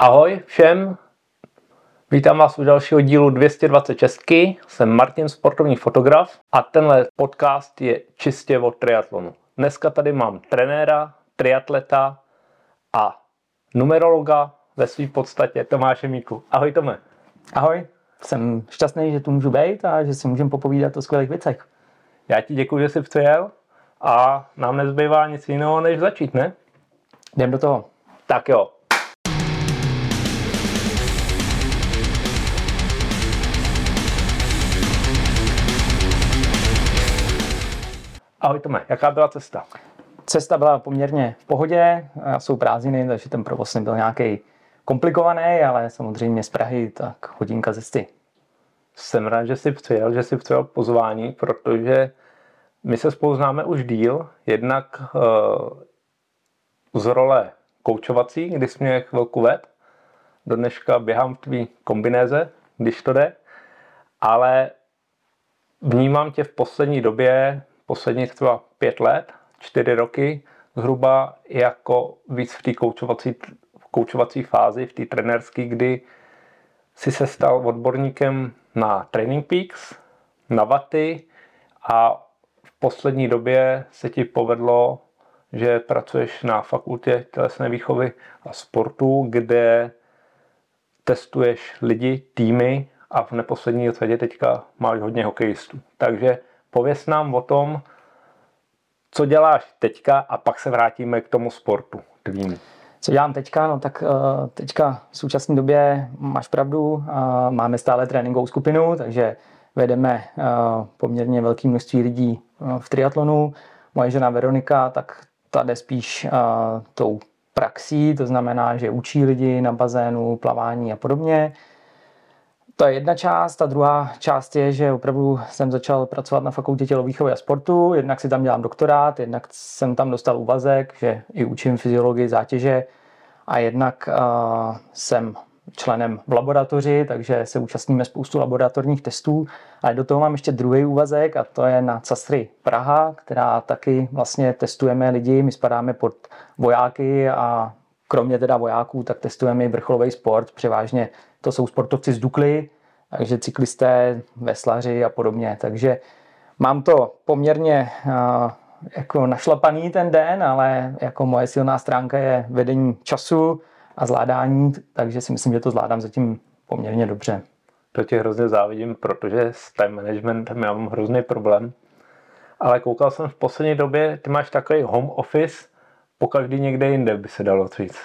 Ahoj všem, vítám vás u dalšího dílu 226. Jsem Martin, sportovní fotograf a tenhle podcast je čistě o triatlonu. Dneska tady mám trenéra, triatleta a numerologa ve své podstatě Tomáše Míku. Ahoj Tome. Ahoj, jsem šťastný, že tu můžu být a že si můžeme popovídat o skvělých věcech. Já ti děkuji, že jsi přijel a nám nezbývá nic jiného, než začít, ne? Jdem do toho. Tak jo. Ahoj Tome, jaká byla cesta? Cesta byla poměrně v pohodě, jsou prázdniny, takže ten provoz nebyl nějaký komplikovaný, ale samozřejmě z Prahy tak hodinka cesty. Jsem rád, že jsi přijel, že jsi přijel pozvání, protože my se spolu známe už díl, jednak uh, z role koučovací, kdy jsi mě chvilku ved. Do dneška běhám v tvý kombinéze, když to jde. Ale vnímám tě v poslední době, posledních třeba pět let, čtyři roky, zhruba jako víc v té koučovací, koučovací fázi, v té trenérské, kdy si se stal odborníkem na Training Peaks, na vaty a v poslední době se ti povedlo, že pracuješ na fakultě tělesné výchovy a sportu, kde testuješ lidi, týmy a v neposlední řadě teďka máš hodně hokejistů. Takže pověs nám o tom, co děláš teďka a pak se vrátíme k tomu sportu tvým. Co dělám teďka? No tak uh, teďka v současné době máš pravdu, uh, máme stále tréninkovou skupinu, takže vedeme uh, poměrně velké množství lidí v triatlonu. Moje žena Veronika, tak ta jde spíš tou praxí, to znamená, že učí lidi na bazénu, plavání a podobně. To je jedna část. Ta druhá část je, že opravdu jsem začal pracovat na fakultě tělovýchovy a sportu. Jednak si tam dělám doktorát, jednak jsem tam dostal úvazek, že i učím fyziologii zátěže a jednak uh, jsem členem v laboratoři, takže se účastníme spoustu laboratorních testů. Ale do toho mám ještě druhý úvazek a to je na CASRY Praha, která taky vlastně testujeme lidi. My spadáme pod vojáky a kromě teda vojáků, tak testujeme i vrcholový sport. Převážně to jsou sportovci z Dukly, takže cyklisté, veslaři a podobně. Takže mám to poměrně uh, jako našlapaný ten den, ale jako moje silná stránka je vedení času a zvládání, takže si myslím, že to zvládám zatím poměrně dobře. To tě hrozně závidím, protože s time managementem já mám hrozný problém. Ale koukal jsem v poslední době, ty máš takový home office, po každý někde jinde by se dalo říct.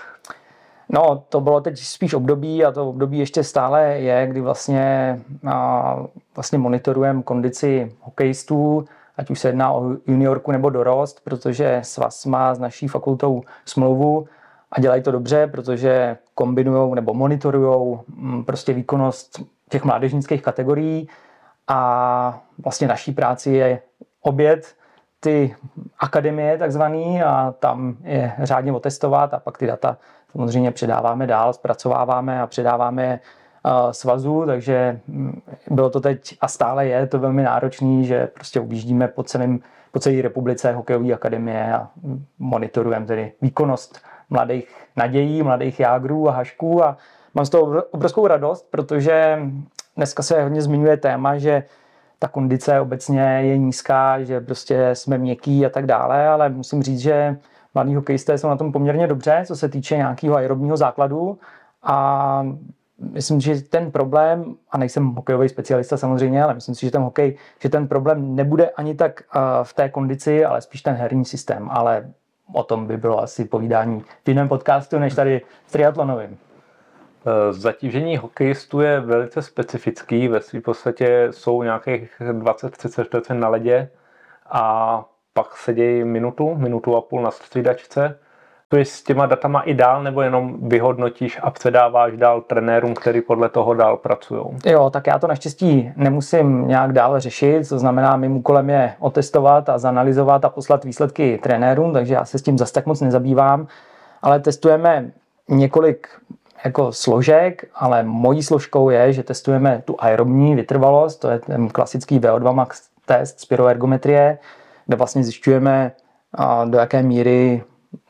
No, to bylo teď spíš období a to období ještě stále je, kdy vlastně, a, vlastně monitorujeme kondici hokejistů, ať už se jedná o juniorku nebo dorost, protože svaz má s naší fakultou smlouvu a dělají to dobře, protože kombinují nebo monitorují mm, prostě výkonnost těch mládežnických kategorií a vlastně naší práci je oběd ty akademie takzvaný a tam je řádně otestovat a pak ty data samozřejmě předáváme dál, zpracováváme a předáváme svazu, takže mm, bylo to teď a stále je to velmi náročný, že prostě objíždíme po, celém, po celé republice hokejové akademie a monitorujeme tedy výkonnost mladých nadějí, mladých jágrů a hašků. A mám z toho obrovskou radost, protože dneska se hodně zmiňuje téma, že ta kondice obecně je nízká, že prostě jsme měkký a tak dále, ale musím říct, že mladí hokejisté jsou na tom poměrně dobře, co se týče nějakého aerobního základu. A myslím, že ten problém, a nejsem hokejový specialista samozřejmě, ale myslím si, že ten hokej, že ten problém nebude ani tak v té kondici, ale spíš ten herní systém, ale o tom by bylo asi povídání v jiném podcastu, než tady s triatlonovým. Eh, zatížení hokejistů je velice specifický, ve svým podstatě jsou nějakých 20-30% na ledě. A pak sedějí minutu, minutu a půl na střídačce. To je s těma datama i dál, nebo jenom vyhodnotíš a předáváš dál trenérům, který podle toho dál pracují? Jo, tak já to naštěstí nemusím nějak dál řešit, to znamená, mým úkolem je otestovat a zanalizovat a poslat výsledky trenérům, takže já se s tím zase tak moc nezabývám, ale testujeme několik jako složek, ale mojí složkou je, že testujeme tu aerobní vytrvalost, to je ten klasický VO2 max test spiroergometrie, kde vlastně zjišťujeme, do jaké míry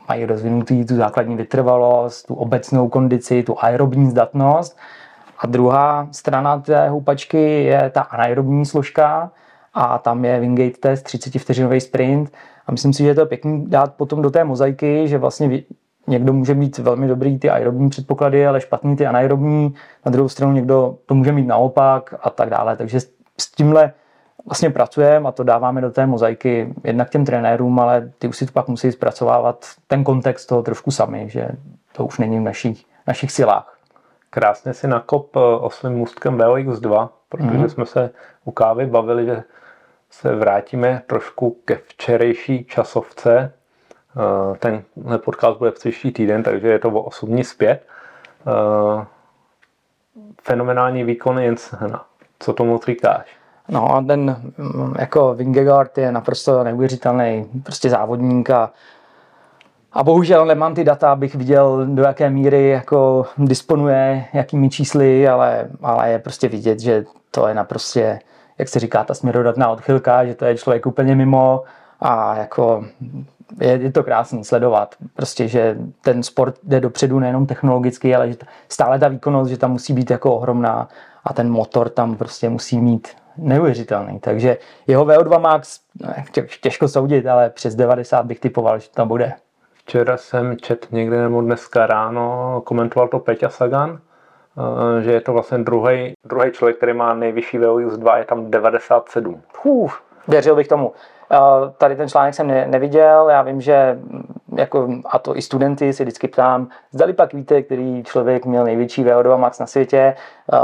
mají rozvinutý tu základní vytrvalost, tu obecnou kondici, tu aerobní zdatnost. A druhá strana té houpačky je ta anaerobní složka a tam je Wingate test, 30 vteřinový sprint. A myslím si, že je to pěkný dát potom do té mozaiky, že vlastně někdo může mít velmi dobrý ty aerobní předpoklady, ale špatný ty anaerobní. Na druhou stranu někdo to může mít naopak a tak dále. Takže s tímhle vlastně pracujeme a to dáváme do té mozaiky jednak těm trenérům, ale ty už si to pak musí zpracovávat ten kontext toho trošku sami, že to už není v našich, našich silách. Krásně si nakop eh, oslým můstkem VOX2, protože mm-hmm. jsme se u kávy bavili, že se vrátíme trošku ke včerejší časovce. Eh, ten podcast bude v příští týden, takže je to o 8 dní zpět. Eh, fenomenální výkon Jensena. Co tomu říkáš? No a ten mm, jako Vingegaard je naprosto neuvěřitelný prostě závodník a, a bohužel nemám ty data, abych viděl, do jaké míry jako disponuje, jakými čísly, ale, ale je prostě vidět, že to je naprosto, jak se říká, ta směrodatná odchylka, že to je člověk úplně mimo a jako je, je to krásný sledovat. Prostě, že ten sport jde dopředu nejenom technologicky, ale že stále ta výkonnost, že tam musí být jako ohromná a ten motor tam prostě musí mít neuvěřitelný. Takže jeho VO2 max těžko soudit, ale přes 90 bych typoval, že to bude. Včera jsem čet někde nebo dneska ráno, komentoval to Peťa Sagan, eh, že je to vlastně druhý, druhý člověk, který má nejvyšší VO2, je tam 97. Uf, věřil bych tomu. Tady ten článek jsem ne, neviděl, já vím, že jako, a to i studenty si vždycky ptám, zdali pak víte, který člověk měl největší VO2 max na světě.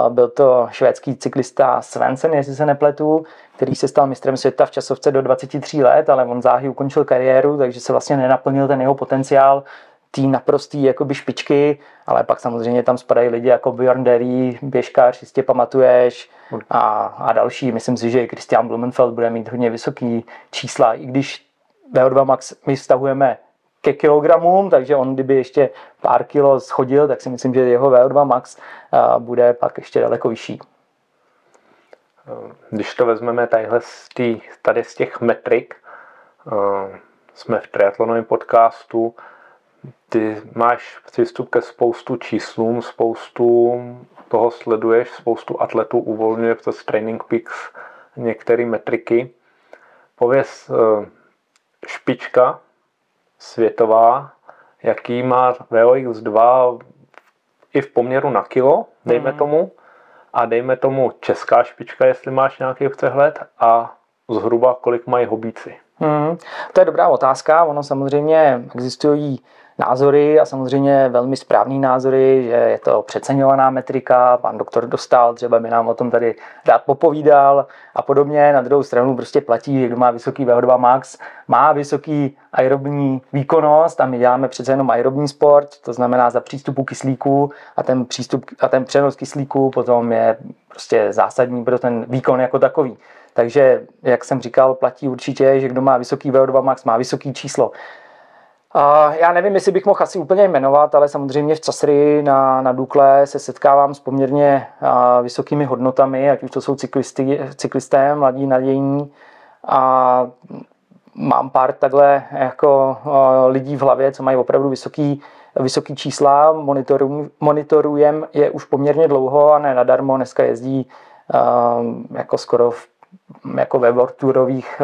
Byl to švédský cyklista Svensen, jestli se nepletu, který se stal mistrem světa v časovce do 23 let, ale on záhy ukončil kariéru, takže se vlastně nenaplnil ten jeho potenciál tý naprostý jakoby špičky, ale pak samozřejmě tam spadají lidi jako Björn Derry, běžkář, jistě pamatuješ, a, a další. Myslím si, že Christian Blumenfeld bude mít hodně vysoký čísla, i když VO2 max my vztahujeme ke kilogramům, takže on kdyby ještě pár kilo schodil, tak si myslím, že jeho VO2 max bude pak ještě daleko vyšší. Když to vezmeme tadyhle z tý, tady z těch metrik, jsme v triatlonovém podcastu, ty máš přístup ke spoustu číslům, spoustu toho sleduješ, spoustu atletů uvolňuje přes Training Peaks některé metriky. Pověz eh, špička světová, jaký má VOX2 i v poměru na kilo, dejme mm. tomu, a dejme tomu česká špička, jestli máš nějaký přehled, a zhruba kolik mají hobíci. Mm. To je dobrá otázka. Ono samozřejmě existují názory a samozřejmě velmi správný názory, že je to přeceňovaná metrika, pan doktor Dostal třeba by nám o tom tady rád popovídal a podobně. Na druhou stranu prostě platí, že kdo má vysoký VO2 max, má vysoký aerobní výkonnost a my děláme přece jenom aerobní sport, to znamená za přístupu kyslíku a ten, přístup, a ten přenos kyslíku potom je prostě zásadní pro ten výkon jako takový. Takže, jak jsem říkal, platí určitě, že kdo má vysoký VO2 max, má vysoký číslo. Já nevím, jestli bych mohl asi úplně jmenovat, ale samozřejmě v Casry na, na Dukle se setkávám s poměrně vysokými hodnotami, ať už to jsou cyklisty, cyklisté, mladí, nadějní. A mám pár takhle jako lidí v hlavě, co mají opravdu vysoký, vysoký čísla, monitorujem, monitorujem je už poměrně dlouho a ne nadarmo, dneska jezdí jako skoro v, jako ve World Tourových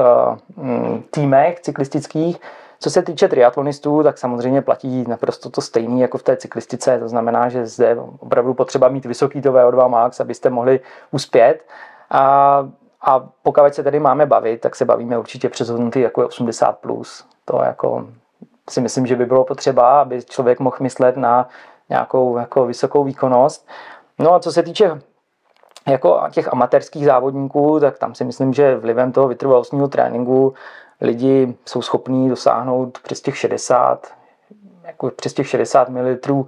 týmech cyklistických, co se týče triatlonistů, tak samozřejmě platí naprosto to stejné jako v té cyklistice. To znamená, že zde opravdu potřeba mít vysoký to VO2 max, abyste mohli uspět. A, a pokud se tady máme bavit, tak se bavíme určitě přes hodnoty jako je 80+. Plus. To jako si myslím, že by bylo potřeba, aby člověk mohl myslet na nějakou jako vysokou výkonnost. No a co se týče jako těch amatérských závodníků, tak tam si myslím, že vlivem toho vytrvalostního tréninku lidi jsou schopní dosáhnout přes těch 60, jako přes těch 60 ml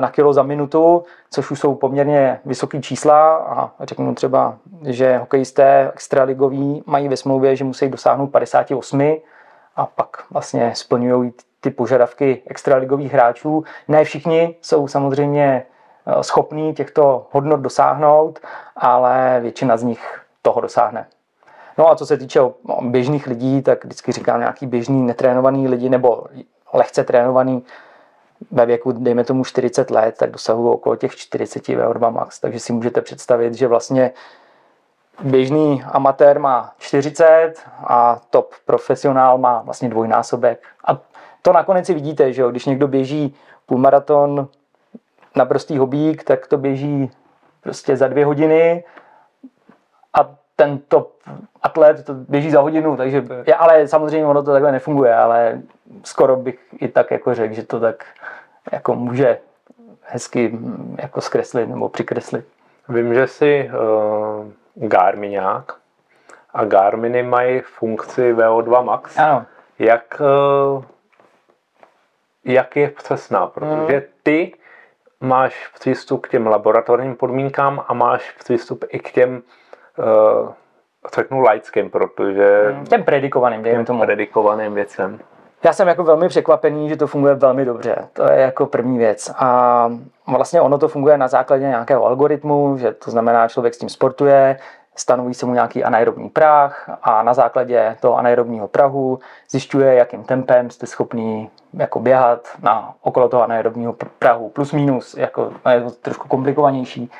na kilo za minutu, což už jsou poměrně vysoké čísla a řeknu třeba, že hokejisté extraligoví mají ve smlouvě, že musí dosáhnout 58 a pak vlastně splňují ty požadavky extraligových hráčů. Ne všichni jsou samozřejmě schopní těchto hodnot dosáhnout, ale většina z nich toho dosáhne. No a co se týče běžných lidí, tak vždycky říkám nějaký běžný netrénovaný lidi nebo lehce trénovaný ve věku, dejme tomu 40 let, tak dosahují okolo těch 40 VO2 max. Takže si můžete představit, že vlastně běžný amatér má 40 a top profesionál má vlastně dvojnásobek. A to nakonec si vidíte, že jo? když někdo běží půlmaraton na prostý hobík, tak to běží prostě za dvě hodiny a ten top atlet to běží za hodinu, takže, je, ale samozřejmě ono to takhle nefunguje, ale skoro bych i tak jako řekl, že to tak jako může hezky jako zkreslit nebo přikreslit. Vím, že jsi uh, Garminák a Garminy mají funkci VO2 max. Ano. Jak, uh, jak je přesná? Protože hmm. ty máš přístup k těm laboratorním podmínkám a máš přístup i k těm uh, řeknu laickým, protože... Hmm, těm predikovaným, dejme tomu. predikovaným věcem. Já jsem jako velmi překvapený, že to funguje velmi dobře. To je jako první věc. A vlastně ono to funguje na základě nějakého algoritmu, že to znamená, člověk s tím sportuje, stanoví se mu nějaký anaerobní práh a na základě toho anaerobního prahu zjišťuje, jakým tempem jste schopný jako běhat na okolo toho anaerobního prahu, plus minus, jako je to trošku komplikovanější.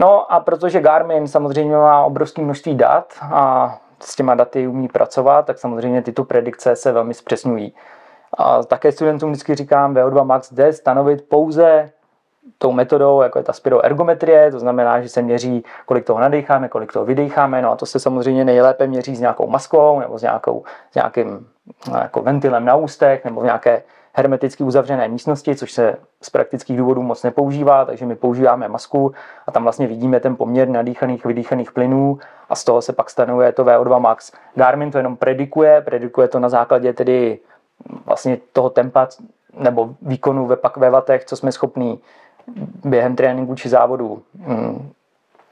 No a protože Garmin samozřejmě má obrovské množství dat a s těma daty umí pracovat, tak samozřejmě tyto predikce se velmi zpřesňují. A také studentům vždycky říkám, VO2 max jde stanovit pouze tou metodou, jako je ta spiroergometrie, to znamená, že se měří, kolik toho nadecháme, kolik toho vydecháme, no a to se samozřejmě nejlépe měří s nějakou maskou nebo s, nějakou, s nějakým jako ventilem na ústech nebo v nějaké hermeticky uzavřené místnosti, což se z praktických důvodů moc nepoužívá, takže my používáme masku a tam vlastně vidíme ten poměr nadýchaných, vydýchaných plynů a z toho se pak stanovuje to VO2 max. Garmin to jenom predikuje, predikuje to na základě tedy vlastně toho tempa nebo výkonu ve pak ve vatech, co jsme schopní během tréninku či závodu hm,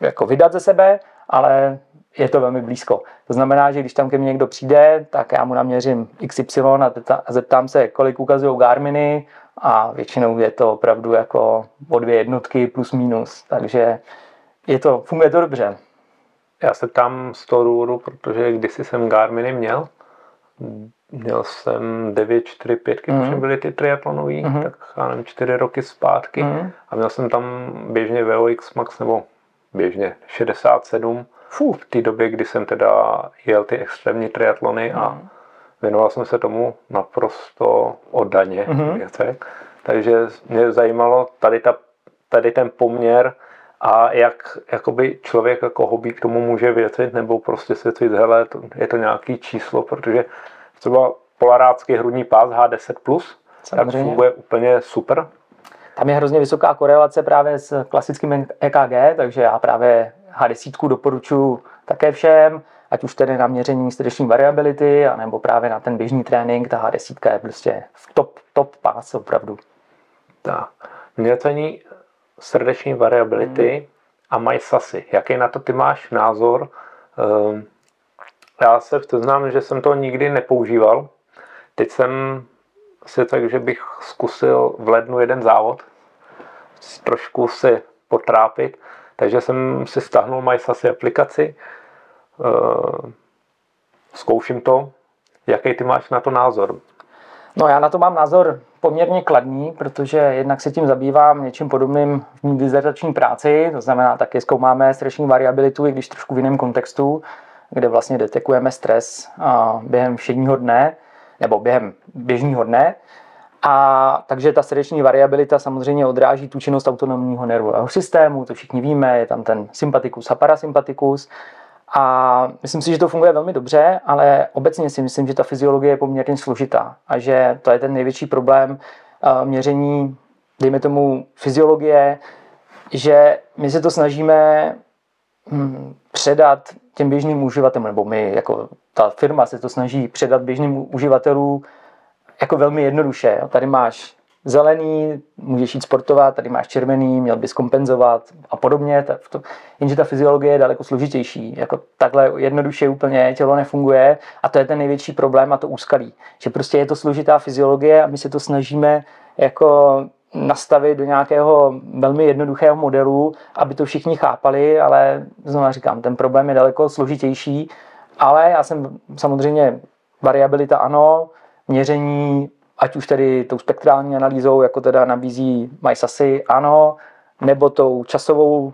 jako vydat ze sebe, ale je to velmi blízko. To znamená, že když tam ke mně někdo přijde, tak já mu naměřím XY a zeptám se, kolik ukazují Garminy a většinou je to opravdu jako o dvě jednotky plus minus. Takže je to, funguje to dobře. Já se tam z toho důvodu, protože kdysi jsem Garminy měl, měl jsem 9, 4, 5, mm. hmm byly ty triatlonový, mm. tak já nevím, 4 roky zpátky mm. a měl jsem tam běžně VOX Max nebo běžně 67 Fuh. v té době, kdy jsem teda jel ty extrémní triatlony a mhm. věnoval jsem se tomu naprosto oddaně, mm-hmm. takže mě zajímalo tady, ta, tady ten poměr a jak jakoby člověk jako hobby k tomu může věřit nebo prostě si říct, hele, to, je to nějaký číslo, protože třeba polarácký hrudní pás H10+, tak funguje úplně super. Tam je hrozně vysoká korelace právě s klasickým EKG, takže já právě H10 doporučuji také všem, ať už tedy na měření srdeční variability, anebo právě na ten běžný trénink, ta H10 je prostě v top, top pás opravdu. Tak. Měření srdeční variability hmm. a mají sasy. Jaký na to ty máš názor? Um, já se přiznám, že jsem to nikdy nepoužíval. Teď jsem si tak, že bych zkusil v lednu jeden závod, trošku si potrápit, takže jsem si stáhnul MySasy aplikaci, eh, zkouším to. Jaký ty máš na to názor? No já na to mám názor poměrně kladný, protože jednak se tím zabývám něčím podobným v mý dizertační práci, to znamená taky zkoumáme srdeční variabilitu, i když trošku v jiném kontextu, kde vlastně detekujeme stres během všedního dne nebo během běžného dne. A takže ta srdeční variabilita samozřejmě odráží tu činnost autonomního nervového systému, to všichni víme, je tam ten sympatikus a parasympatikus. A myslím si, že to funguje velmi dobře, ale obecně si myslím, že ta fyziologie je poměrně složitá a že to je ten největší problém eh, měření, dejme tomu, fyziologie, že my se to snažíme hm, předat těm běžným uživatelům, nebo my, jako ta firma se to snaží předat běžným uživatelům jako velmi jednoduše. Tady máš zelený, můžeš jít sportovat, tady máš červený, měl bys kompenzovat a podobně. Jenže ta fyziologie je daleko složitější. Jako takhle jednoduše úplně tělo nefunguje a to je ten největší problém a to úskalí. Že prostě je to složitá fyziologie a my se to snažíme jako nastavit do nějakého velmi jednoduchého modelu, aby to všichni chápali, ale znovu říkám, ten problém je daleko složitější, ale já jsem samozřejmě variabilita ano, měření ať už tedy tou spektrální analýzou, jako teda nabízí MySasy, ano, nebo tou časovou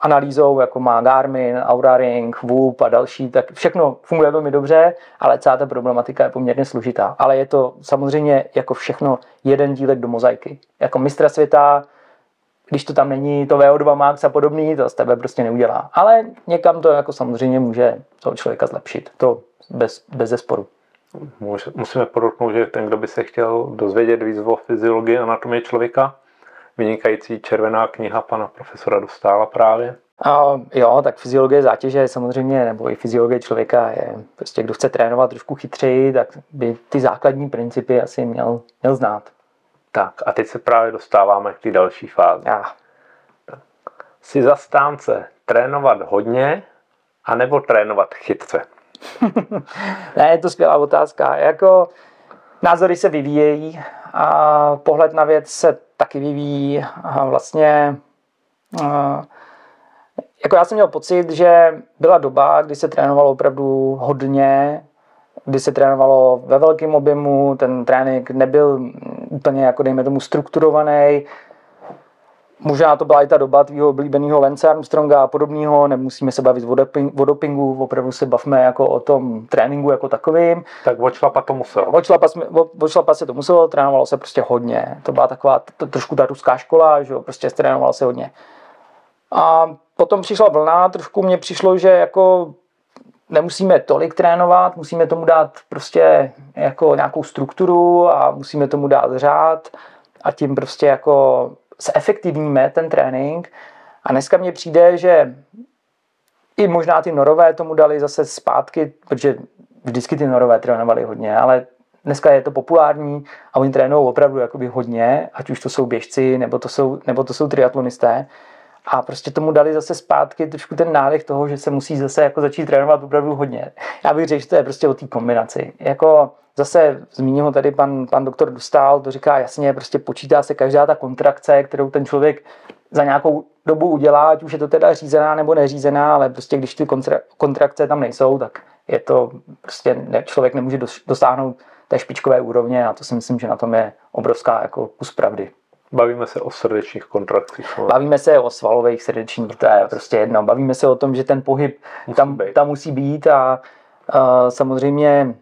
analýzou, jako má Garmin, Aura Ring, Whoop a další, tak všechno funguje velmi dobře, ale celá ta problematika je poměrně složitá. Ale je to samozřejmě jako všechno jeden dílek do mozaiky. Jako mistra světa, když to tam není, to VO2 Max a podobný, to z tebe prostě neudělá. Ale někam to jako samozřejmě může toho člověka zlepšit. To bez, bez zesporu. Musíme podotknout, že ten, kdo by se chtěl dozvědět víc o fyziologii anatomie člověka, vynikající červená kniha pana profesora Dostála právě. A jo, tak fyziologie zátěže samozřejmě, nebo i fyziologie člověka je, prostě kdo chce trénovat trošku chytřeji, tak by ty základní principy asi měl, měl znát. Tak a teď se právě dostáváme k té další fázi. Já. Jsi zastánce trénovat hodně, anebo trénovat chytře? ne, je to skvělá otázka. Jako názory se vyvíjejí a pohled na věc se taky vyvíjí a vlastně jako já jsem měl pocit, že byla doba, kdy se trénovalo opravdu hodně, kdy se trénovalo ve velkém objemu, ten trénink nebyl úplně jako dejme tomu strukturovaný, Možná to byla i ta doba tvýho oblíbeného Lance Armstronga a podobného, nemusíme se bavit o dopingu, opravdu se bavíme jako o tom tréninku jako takovým. Tak odšlapat to musel. Odšlapat, odšlapat se to muselo, trénovalo se prostě hodně. To byla taková to, trošku ta ruská škola, že jo, prostě trénovalo se hodně. A potom přišla vlna, trošku mně přišlo, že jako nemusíme tolik trénovat, musíme tomu dát prostě jako nějakou strukturu a musíme tomu dát řád a tím prostě jako zefektivníme ten trénink. A dneska mně přijde, že i možná ty norové tomu dali zase zpátky, protože vždycky ty norové trénovali hodně, ale dneska je to populární a oni trénují opravdu jakoby hodně, ať už to jsou běžci, nebo to jsou, nebo to jsou triatlonisté. A prostě tomu dali zase zpátky trošku ten nádech toho, že se musí zase jako začít trénovat opravdu hodně. Já bych řekl, že to je prostě o té kombinaci. Jako Zase zmínil ho tady pan, pan doktor Dostal, to říká jasně, prostě počítá se každá ta kontrakce, kterou ten člověk za nějakou dobu udělá, ať už je to teda řízená nebo neřízená, ale prostě když ty kontrakce tam nejsou, tak je to prostě ne, člověk nemůže dosáhnout té špičkové úrovně a to si myslím, že na tom je obrovská jako kus pravdy. Bavíme se o srdečních kontrakcích. Bavíme se o svalových srdečních, to je prostě jedno. Bavíme se o tom, že ten pohyb musí tam, být. tam musí být a, a samozřejmě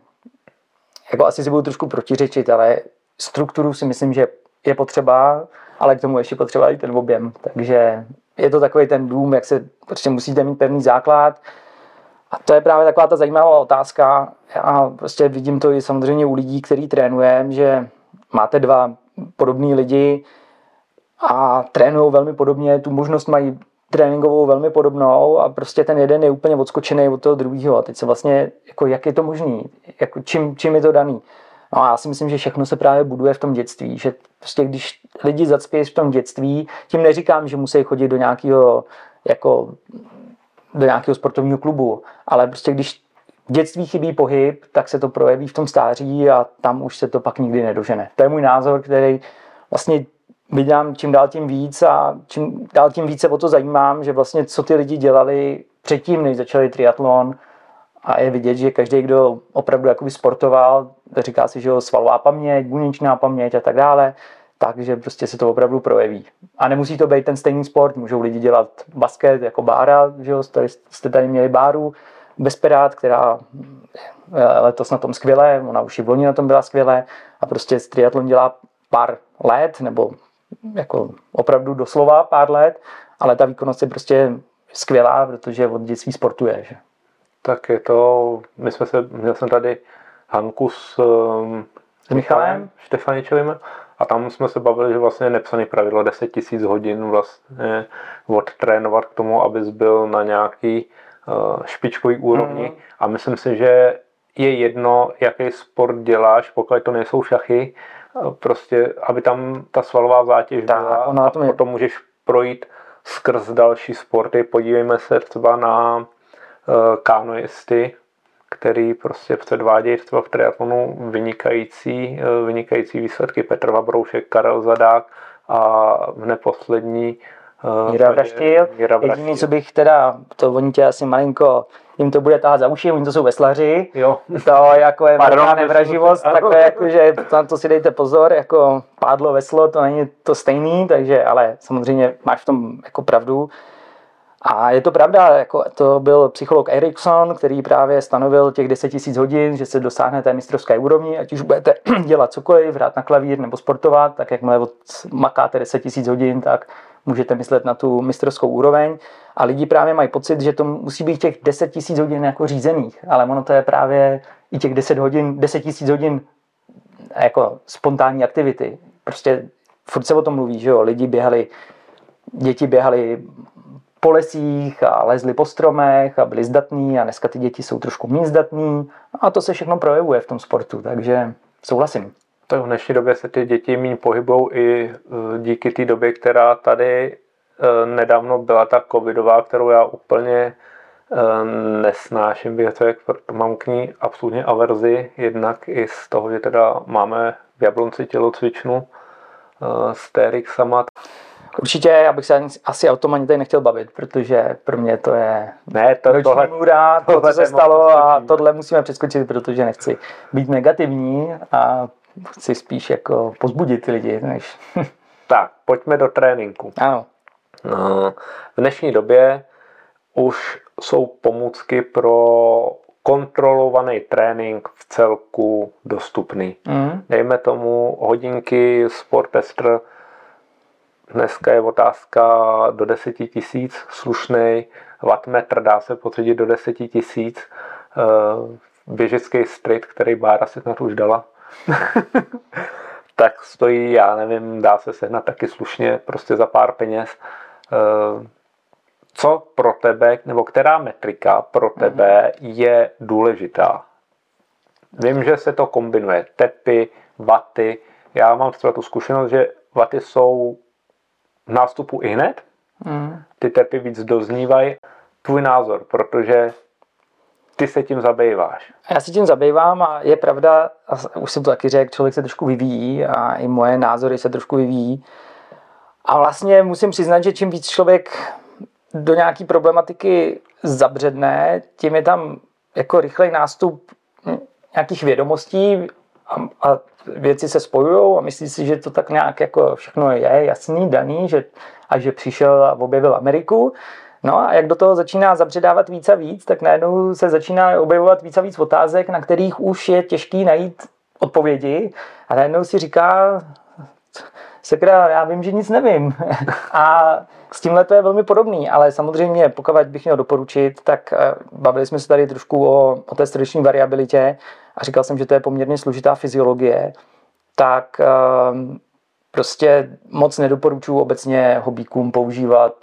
jako asi si budu trošku protiřečit, ale strukturu si myslím, že je potřeba, ale k tomu ještě potřeba i ten objem. Takže je to takový ten dům, jak se prostě musíte mít pevný základ. A to je právě taková ta zajímavá otázka. Já prostě vidím to i samozřejmě u lidí, který trénujeme, že máte dva podobní lidi a trénují velmi podobně, tu možnost mají tréninkovou velmi podobnou a prostě ten jeden je úplně odskočený od toho druhého. A teď se vlastně, jako jak je to možný, jako čím, čím je to daný. No a já si myslím, že všechno se právě buduje v tom dětství, že prostě když lidi zacpějí v tom dětství, tím neříkám, že musí chodit do nějakého jako do nějakého sportovního klubu, ale prostě když v dětství chybí pohyb, tak se to projeví v tom stáří a tam už se to pak nikdy nedožene. To je můj názor, který vlastně vydám čím dál tím víc a čím dál tím více o to zajímám, že vlastně co ty lidi dělali předtím, než začali triatlon a je vidět, že každý, kdo opravdu jakoby sportoval, říká si, že jo, svalová paměť, buněčná paměť a tak dále, takže prostě se to opravdu projeví. A nemusí to být ten stejný sport, můžou lidi dělat basket jako bára, že jo, jste tady měli báru, Besperát, která letos na tom skvěle, ona už i v loni na tom byla skvěle a prostě triatlon dělá pár let nebo jako opravdu doslova pár let, ale ta výkonnost je prostě skvělá, protože od dětství sportuje. Že? Tak je to, my jsme se, měl jsem tady Hanku s, um, s Michalem Štefaničovým a tam jsme se bavili, že vlastně je nepsaný pravidlo 10 tisíc hodin vlastně odtrénovat k tomu, abys byl na nějaký špičkový úrovni mm. a myslím si, že je jedno, jaký sport děláš, pokud to nejsou šachy, prostě, aby tam ta svalová zátěž tak, byla ona a tom je... potom můžeš projít skrz další sporty. Podívejme se třeba na uh, kanoisty, který prostě předvádějí třeba v triatlonu vynikající, uh, vynikající výsledky. Petr Vabroušek, Karel Zadák a v neposlední Míra Vraštil. Jediný, co bych teda, to oni tě asi malinko, jim to bude tahat za uši, oni to jsou veslaři. Jo. To jako je velká nevraživost, takové jako, že na to si dejte pozor, jako pádlo, veslo, to není to stejný, takže, ale samozřejmě máš v tom jako pravdu. A je to pravda, jako to byl psycholog Erickson, který právě stanovil těch 10 000 hodin, že se dosáhne té mistrovské úrovni, ať už budete dělat cokoliv, hrát na klavír nebo sportovat, tak jakmile od makáte 10 000 hodin, tak můžete myslet na tu mistrovskou úroveň. A lidi právě mají pocit, že to musí být těch 10 000 hodin jako řízených, ale ono to je právě i těch 10 hodin, 10 000 hodin jako spontánní aktivity. Prostě furt se o tom mluví, že jo, lidi běhali, děti běhali po lesích a lezli po stromech a byli zdatní a dneska ty děti jsou trošku méně zdatní a to se všechno projevuje v tom sportu, takže souhlasím. Tak v dnešní době se ty děti méně pohybou i eh, díky té době, která tady eh, nedávno byla ta covidová, kterou já úplně eh, nesnáším, proto mám k ní absolutně averzi, jednak i z toho, že teda máme v Jablonci tělocvičnu s TRXama. Určitě, já bych se asi o tom ani tady nechtěl bavit, protože pro mě to je Ne, to, noční tohle, můra, to, tohle co se stalo a tohle musíme přeskočit, protože nechci být negativní a chci spíš jako pozbudit ty lidi, než... tak, pojďme do tréninku. ano, No, V dnešní době už jsou pomůcky pro kontrolovaný trénink v celku dostupný. mm. Dejme tomu hodinky Sportester, dneska je otázka do 10 tisíc slušný, wattmetr dá se potvrdit do 10 tisíc, Eh, běžecký street, který Bára si na to už dala, tak stojí, já nevím, dá se sehnat taky slušně, prostě za pár peněz. Eh, Co pro tebe, nebo která metrika pro tebe je důležitá? Vím, že se to kombinuje. Tepy, vaty. Já mám třeba tu zkušenost, že vaty jsou v nástupu i hned. Mm. Ty tepy víc doznívají. Tvůj názor, protože ty se tím zabýváš. Já se tím zabývám a je pravda, a už jsem to taky řekl, člověk se trošku vyvíjí a i moje názory se trošku vyvíjí. A vlastně musím přiznat, že čím víc člověk do nějaký problematiky zabředne, tím je tam jako rychlej nástup nějakých vědomostí a, a věci se spojují a myslí si, že to tak nějak jako všechno je jasný, daný, že, a že přišel a objevil Ameriku. No a jak do toho začíná zabředávat víc a víc, tak najednou se začíná objevovat víc a víc otázek, na kterých už je těžký najít odpovědi a najednou si říká, sakra, já vím, že nic nevím. A s tímhle to je velmi podobný, ale samozřejmě, pokud bych měl doporučit, tak eh, bavili jsme se tady trošku o, o té srdeční variabilitě a říkal jsem, že to je poměrně složitá fyziologie, tak eh, prostě moc nedoporučuji obecně hobíkům používat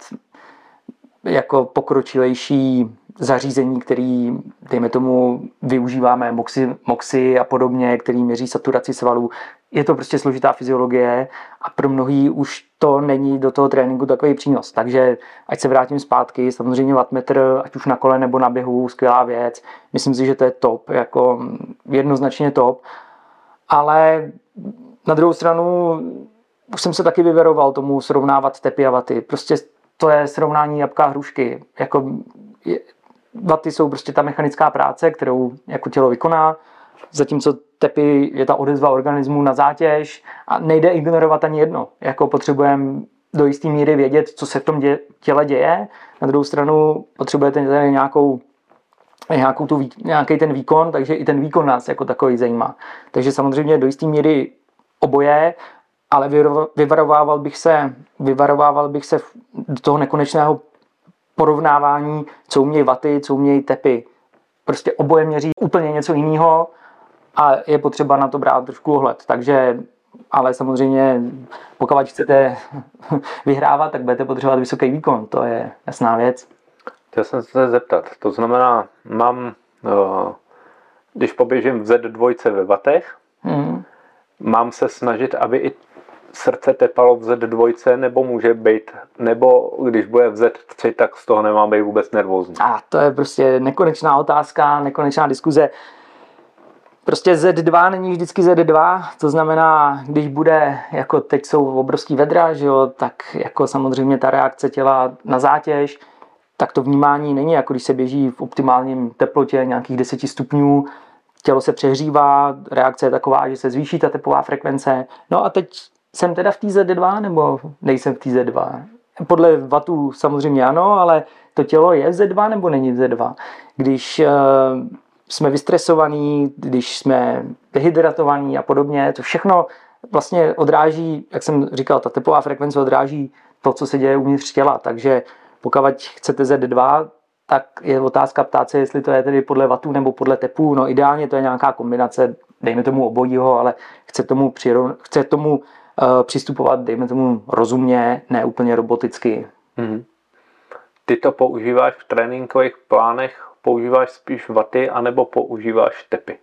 jako pokročilejší zařízení, který, dejme tomu, využíváme moxy, moxy a podobně, který měří saturaci svalů. Je to prostě složitá fyziologie a pro mnohý už to není do toho tréninku takový přínos. Takže ať se vrátím zpátky, samozřejmě wattmetr, ať už na kole nebo na běhu, skvělá věc. Myslím si, že to je top, jako jednoznačně top. Ale na druhou stranu už jsem se taky vyveroval tomu srovnávat tepy a vaty. Prostě to je srovnání jabka a hrušky. Jako je, vaty jsou prostě ta mechanická práce, kterou jako tělo vykoná, zatímco tepy je ta odezva organismu na zátěž a nejde ignorovat ani jedno. Jako potřebujeme do jisté míry vědět, co se v tom dě, těle děje. Na druhou stranu potřebujete tady nějakou nějakou tu, nějaký ten výkon, takže i ten výkon nás jako takový zajímá. Takže samozřejmě do jisté míry oboje, ale vyvarovával bych se, vyvarovával bych se do toho nekonečného porovnávání, co umějí vaty, co umějí tepy. Prostě oboje měří úplně něco jiného a je potřeba na to brát trošku ohled. Takže, ale samozřejmě, pokud chcete vyhrávat, tak budete potřebovat vysoký výkon, to je jasná věc. Chtěl jsem se zeptat. To znamená, mám, eh, když poběžím v Z2 ve vatech, Hmm. mám se snažit, aby i srdce tepalo v Z2, nebo může být, nebo když bude v Z3, tak z toho nemám být vůbec nervózní. A to je prostě nekonečná otázka, nekonečná diskuze. Prostě Z2 není vždycky Z2, to znamená, když bude, jako teď jsou obrovský vedra, že jo, tak jako samozřejmě ta reakce těla na zátěž, tak to vnímání není jako když se běží v optimálním teplotě nějakých 10 stupňů, tělo se přehřívá, reakce je taková, že se zvýší ta tepová frekvence. No a teď jsem teda v té Z2 nebo nejsem v té Z2? Podle vatů samozřejmě ano, ale to tělo je Z2 nebo není Z2? Když uh, jsme vystresovaní, když jsme dehydratovaní a podobně, to všechno vlastně odráží, jak jsem říkal, ta tepová frekvence odráží to, co se děje uvnitř těla. Takže pokud chcete Z2, tak je otázka ptát se, jestli to je tedy podle vatů nebo podle tepů. No ideálně to je nějaká kombinace, dejme tomu obojího, ale chce tomu, přiron, chce tomu přistupovat, dejme tomu rozumně, ne úplně roboticky. Mm-hmm. Ty to používáš v tréninkových plánech, používáš spíš vaty, anebo používáš tepy?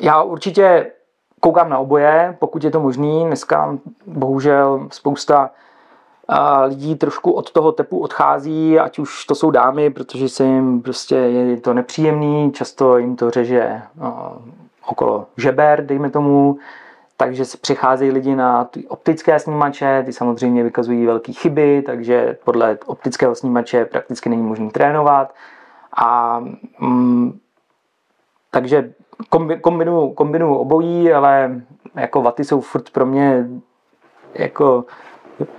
Já určitě koukám na oboje, pokud je to možný. Dneska bohužel spousta a lidí trošku od toho tepu odchází, ať už to jsou dámy, protože se jim prostě je to nepříjemný, často jim to řeže no, okolo žeber, dejme tomu, takže přicházejí lidi na ty optické snímače, ty samozřejmě vykazují velké chyby, takže podle optického snímače prakticky není možné trénovat. A mm, takže kombinuju, kombinuju obojí, ale jako vaty jsou furt pro mě jako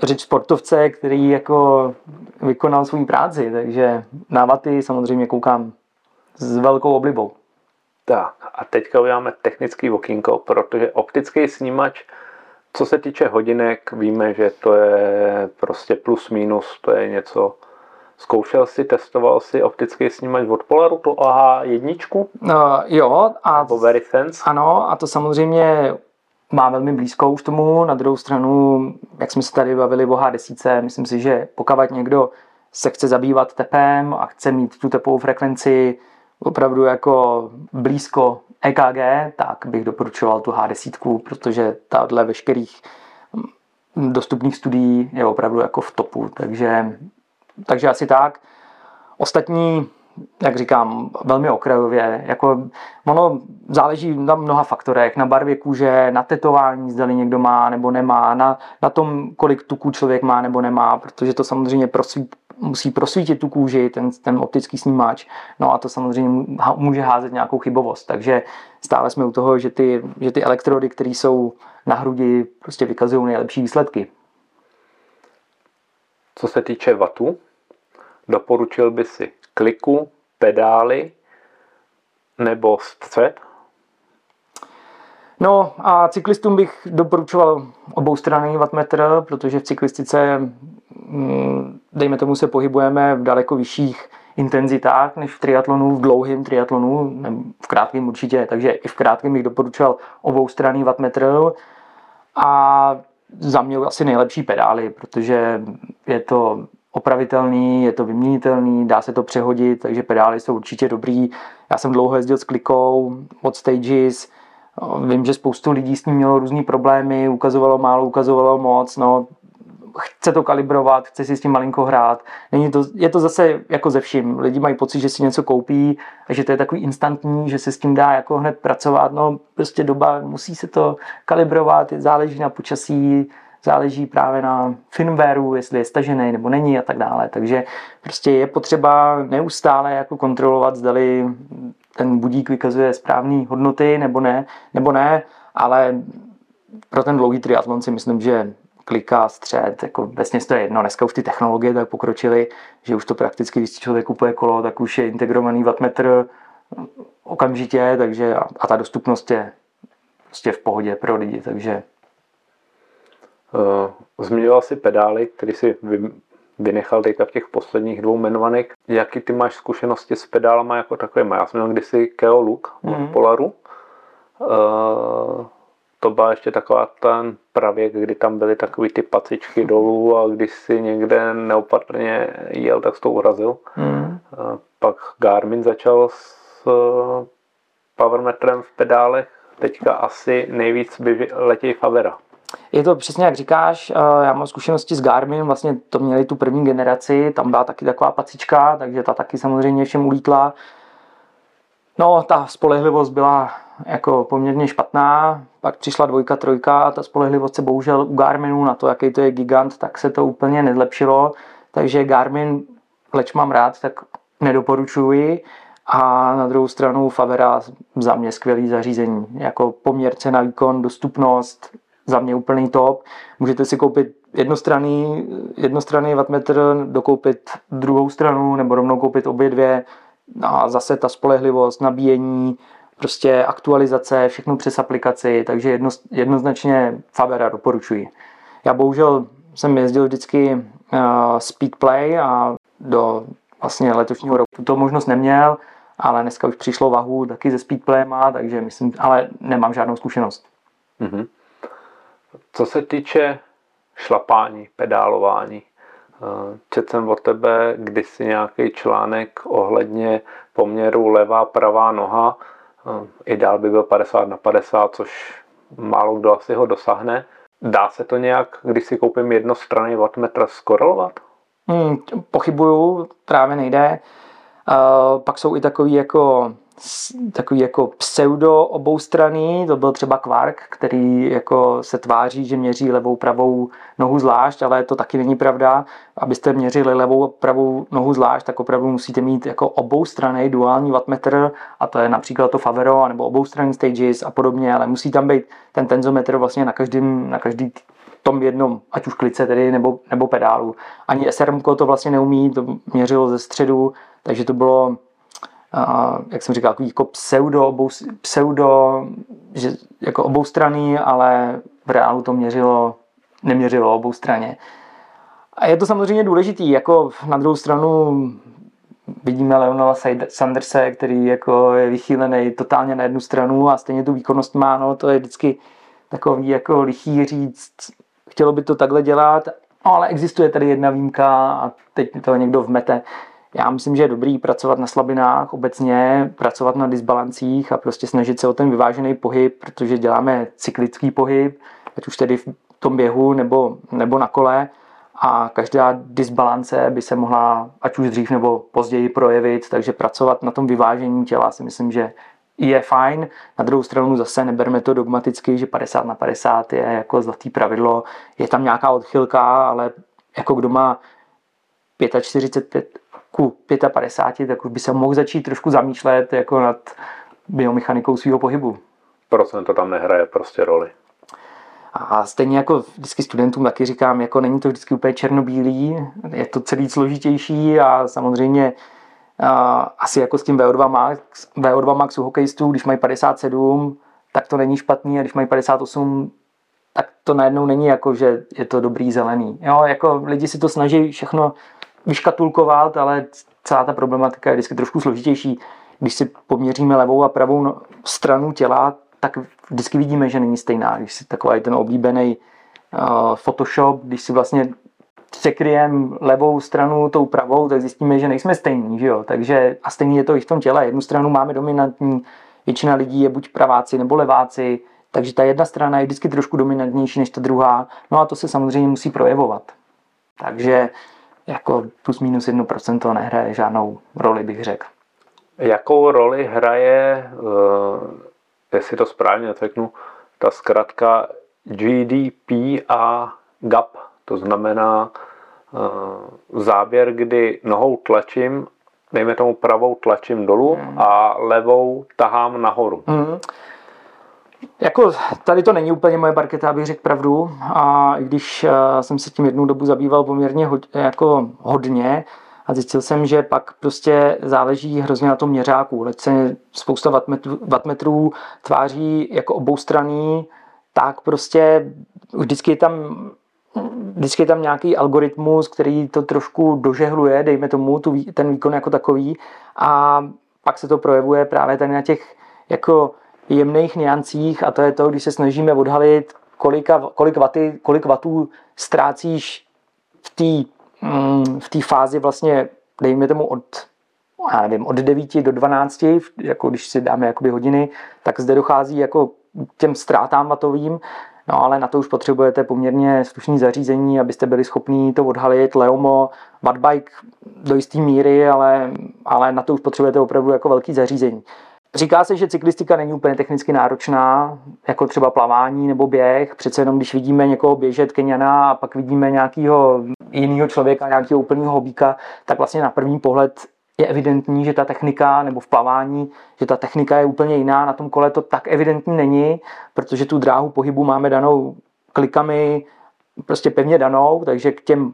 řeč sportovce, který jako vykonal svou práci, takže na vaty samozřejmě koukám s velkou oblibou. Tak a teďka uděláme technický okýnko, protože optický snímač, co se týče hodinek, víme, že to je prostě plus minus, to je něco, Zkoušel jsi, testoval jsi optický snímač od Polaru, to AH1? Uh, jo. A, Nebo Verisense? Ano, a to samozřejmě má velmi blízko už tomu. Na druhou stranu, jak jsme se tady bavili o H10, myslím si, že pokud někdo se chce zabývat tepem a chce mít tu tepovou frekvenci opravdu jako blízko EKG, tak bych doporučoval tu H10, protože tahle veškerých dostupných studií je opravdu jako v topu. Takže, takže asi tak. Ostatní jak říkám, velmi okrajově. Jako, ono záleží na mnoha faktorech, na barvě kůže, na tetování, zda někdo má nebo nemá, na, na tom, kolik tuků člověk má nebo nemá, protože to samozřejmě prosvít, musí prosvítit tu kůži, ten, ten optický snímač, no a to samozřejmě může házet nějakou chybovost. Takže stále jsme u toho, že ty, že ty elektrody, které jsou na hrudi, prostě vykazují nejlepší výsledky. Co se týče vatu, doporučil by si kliku, pedály nebo střed? No a cyklistům bych doporučoval oboustranný wattmetr, protože v cyklistice, mm, dejme tomu, se pohybujeme v daleko vyšších intenzitách než v triatlonu, v dlouhém triatlonu, v krátkém určitě, takže i v krátkém bych doporučoval oboustranný wattmetr a za mě asi nejlepší pedály, protože je to opravitelný, je to vyměnitelný, dá se to přehodit, takže pedály jsou určitě dobrý. Já jsem dlouho jezdil s klikou od Stages, vím, že spoustu lidí s ním mělo různé problémy, ukazovalo málo, ukazovalo moc, no, chce to kalibrovat, chce si s tím malinko hrát. Není to, je to zase jako ze vším. Lidi mají pocit, že si něco koupí a že to je takový instantní, že se s tím dá jako hned pracovat. No prostě doba, musí se to kalibrovat, záleží na počasí, záleží právě na firmwareu, jestli je stažený nebo není a tak dále. Takže prostě je potřeba neustále jako kontrolovat, zdali ten budík vykazuje správné hodnoty nebo ne, nebo ne, ale pro ten dlouhý triatlon si myslím, že klika, střed, jako vlastně to je jedno. Dneska už ty technologie tak pokročily, že už to prakticky, když člověk kupuje kolo, tak už je integrovaný wattmetr okamžitě, takže a, a ta dostupnost je prostě v pohodě pro lidi, takže Uh, zmiňoval si pedály, který si vynechal teďka v těch posledních dvou jmenovaných. Jaký ty máš zkušenosti s pedálama jako takovými? Já jsem měl kdysi Keo Look od mm. Polaru. Uh, to byla ještě taková ten pravěk, kdy tam byly takové ty pacičky dolů a když si někde neopatrně jel, tak to urazil. Mm. Pak Garmin začal s powermetrem v pedálech. Teďka asi nejvíc letěj Favera. Je to přesně jak říkáš, já mám zkušenosti s Garmin, vlastně to měli tu první generaci, tam byla taky taková pacička, takže ta taky samozřejmě všem ulítla. No, ta spolehlivost byla jako poměrně špatná, pak přišla dvojka, trojka, ta spolehlivost se bohužel u Garminu na to, jaký to je gigant, tak se to úplně nezlepšilo, takže Garmin, leč mám rád, tak nedoporučuji. A na druhou stranu Favera za mě skvělý zařízení. Jako poměr cena výkon, dostupnost, za mě úplný top. Můžete si koupit jednostranný, jednostranný wattmetr, dokoupit druhou stranu nebo rovnou koupit obě dvě. A zase ta spolehlivost, nabíjení, prostě aktualizace, všechno přes aplikaci, takže jedno, jednoznačně Fabera doporučuji. Já bohužel jsem jezdil vždycky uh, Speedplay a do vlastně letošního roku to možnost neměl, ale dneska už přišlo vahu taky ze Speedplayem, takže myslím, ale nemám žádnou zkušenost. Mm-hmm. Co se týče šlapání, pedálování, eh, četl jsem od tebe kdysi nějaký článek ohledně poměru levá, pravá noha. Eh, ideál by byl 50 na 50, což málo kdo asi ho dosáhne. Dá se to nějak, když si koupím jednostranný wattmetr, skorelovat? Hmm, pochybuju, právě nejde. Uh, pak jsou i takový jako takový jako pseudo oboustraný, to byl třeba Quark, který jako se tváří, že měří levou pravou nohu zvlášť, ale to taky není pravda. Abyste měřili levou pravou nohu zvlášť, tak opravdu musíte mít jako oboustranný duální wattmetr a to je například to Favero nebo oboustranný stages a podobně, ale musí tam být ten tenzometr vlastně na každém, na každý tom jednom, ať už klice tedy, nebo, nebo pedálu. Ani SRM to vlastně neumí, to měřilo ze středu, takže to bylo jak jsem říkal, jako pseudo, obou, pseudo že jako oboustranný, ale v reálu to měřilo, neměřilo obou straně. A je to samozřejmě důležitý, jako na druhou stranu vidíme Leonela Sanderse, který jako je vychýlený totálně na jednu stranu a stejně tu výkonnost má, no to je vždycky takový jako lichý říct, chtělo by to takhle dělat, ale existuje tady jedna výjimka a teď to někdo vmete. Já myslím, že je dobrý pracovat na slabinách obecně, pracovat na disbalancích a prostě snažit se o ten vyvážený pohyb, protože děláme cyklický pohyb, ať už tedy v tom běhu nebo, nebo na kole a každá disbalance by se mohla ať už dřív nebo později projevit, takže pracovat na tom vyvážení těla si myslím, že je fajn. Na druhou stranu zase neberme to dogmaticky, že 50 na 50 je jako zlatý pravidlo. Je tam nějaká odchylka, ale jako kdo má 45 ku 55, tak už by se mohl začít trošku zamýšlet jako nad biomechanikou svého pohybu. Procento tam nehraje prostě roli. A stejně jako vždycky studentům taky říkám, jako není to vždycky úplně černobílý, je to celý složitější a samozřejmě a, asi jako s tím VO2 Max, VO2 Max u hokejistů, když mají 57, tak to není špatný a když mají 58, tak to najednou není jako, že je to dobrý zelený. Jo, jako lidi si to snaží všechno vyškatulkovat, ale celá ta problematika je vždycky trošku složitější. Když si poměříme levou a pravou no, stranu těla, tak vždycky vidíme, že není stejná. Když si takový ten oblíbený uh, Photoshop, když si vlastně překryjem levou stranu tou pravou, tak zjistíme, že nejsme stejní. Že jo? Takže, a stejný je to i v tom těle. Jednu stranu máme dominantní, většina lidí je buď praváci nebo leváci, takže ta jedna strana je vždycky trošku dominantnější než ta druhá. No a to se samozřejmě musí projevovat. Takže jako plus minus 1% nehraje žádnou roli, bych řekl. Jakou roli hraje, uh, jestli to správně řeknu, ta zkratka GDP a GAP, to znamená uh, záběr, kdy nohou tlačím, dejme tomu pravou tlačím dolů hmm. a levou tahám nahoru. Hmm. Jako tady to není úplně moje parketa, abych řekl pravdu. A i když uh, jsem se tím jednu dobu zabýval poměrně ho, jako hodně, a zjistil jsem, že pak prostě záleží hrozně na tom měřáku. Leč se spousta wattmetrů, wattmetrů tváří jako oboustraný, tak prostě vždycky je tam vždycky je tam nějaký algoritmus, který to trošku dožehluje, dejme tomu, tu, ten výkon jako takový a pak se to projevuje právě tady na těch jako jemných niancích a to je to, když se snažíme odhalit, kolika, kolik, vaty, kolik vatů ztrácíš v té mm, v té fázi vlastně, dejme tomu od já nevím, od 9 do 12, jako když si dáme jakoby hodiny, tak zde dochází jako těm ztrátám vatovým, no ale na to už potřebujete poměrně slušný zařízení, abyste byli schopni to odhalit. Leomo, Wattbike do jisté míry, ale, ale na to už potřebujete opravdu jako velký zařízení. Říká se, že cyklistika není úplně technicky náročná, jako třeba plavání nebo běh. Přece jenom, když vidíme někoho běžet Keniana a pak vidíme nějakého jiného člověka, nějakého úplného hobíka, tak vlastně na první pohled je evidentní, že ta technika, nebo v plavání, že ta technika je úplně jiná. Na tom kole to tak evidentní není, protože tu dráhu pohybu máme danou klikami, prostě pevně danou, takže k těm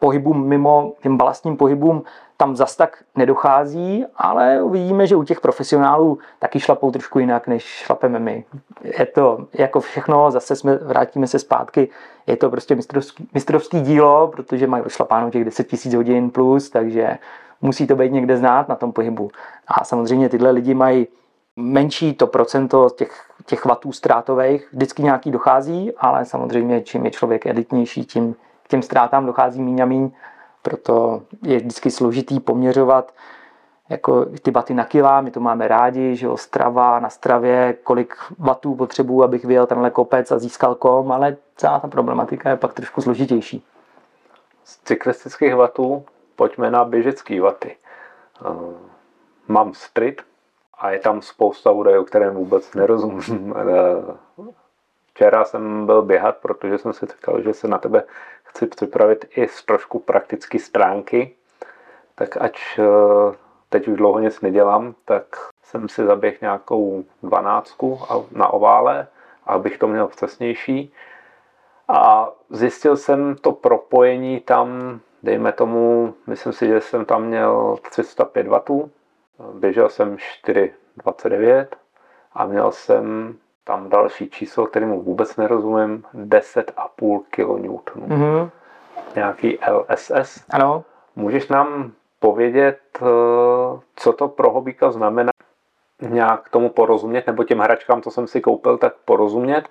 pohybům mimo, těm balastním pohybům tam zas tak nedochází, ale uvidíme, že u těch profesionálů taky šlapou trošku jinak, než šlapeme my. Je to jako všechno, zase jsme, vrátíme se zpátky, je to prostě mistrovský, mistrovský dílo, protože mají šlapáno těch 10 000 hodin plus, takže musí to být někde znát na tom pohybu. A samozřejmě tyhle lidi mají menší to procento těch, těch vatů ztrátových, vždycky nějaký dochází, ale samozřejmě čím je člověk editnější, tím k těm ztrátám dochází míň a míň, proto je vždycky složitý poměřovat jako ty baty na kila, my to máme rádi, že jo, strava na stravě, kolik vatů potřebuji, abych vyjel tenhle kopec a získal kom, ale celá ta problematika je pak trošku složitější. Z cyklistických vatů pojďme na běžecký vaty. Uh, mám street a je tam spousta údajů, které vůbec nerozumím. Uh, včera jsem byl běhat, protože jsem si říkal, že se na tebe chci připravit i z trošku praktické stránky, tak ač uh, teď už dlouho nic nedělám, tak jsem si zaběh nějakou dvanáctku na ovále, abych to měl přesnější. A zjistil jsem to propojení tam dejme tomu, myslím si, že jsem tam měl 305 W, běžel jsem 4,29 a měl jsem tam další číslo, kterému vůbec nerozumím, 10,5 kN. Mm-hmm. Nějaký LSS. Ano. Můžeš nám povědět, eh, co to pro hobíka znamená, nějak tomu porozumět, nebo těm hračkám, co jsem si koupil, tak porozumět,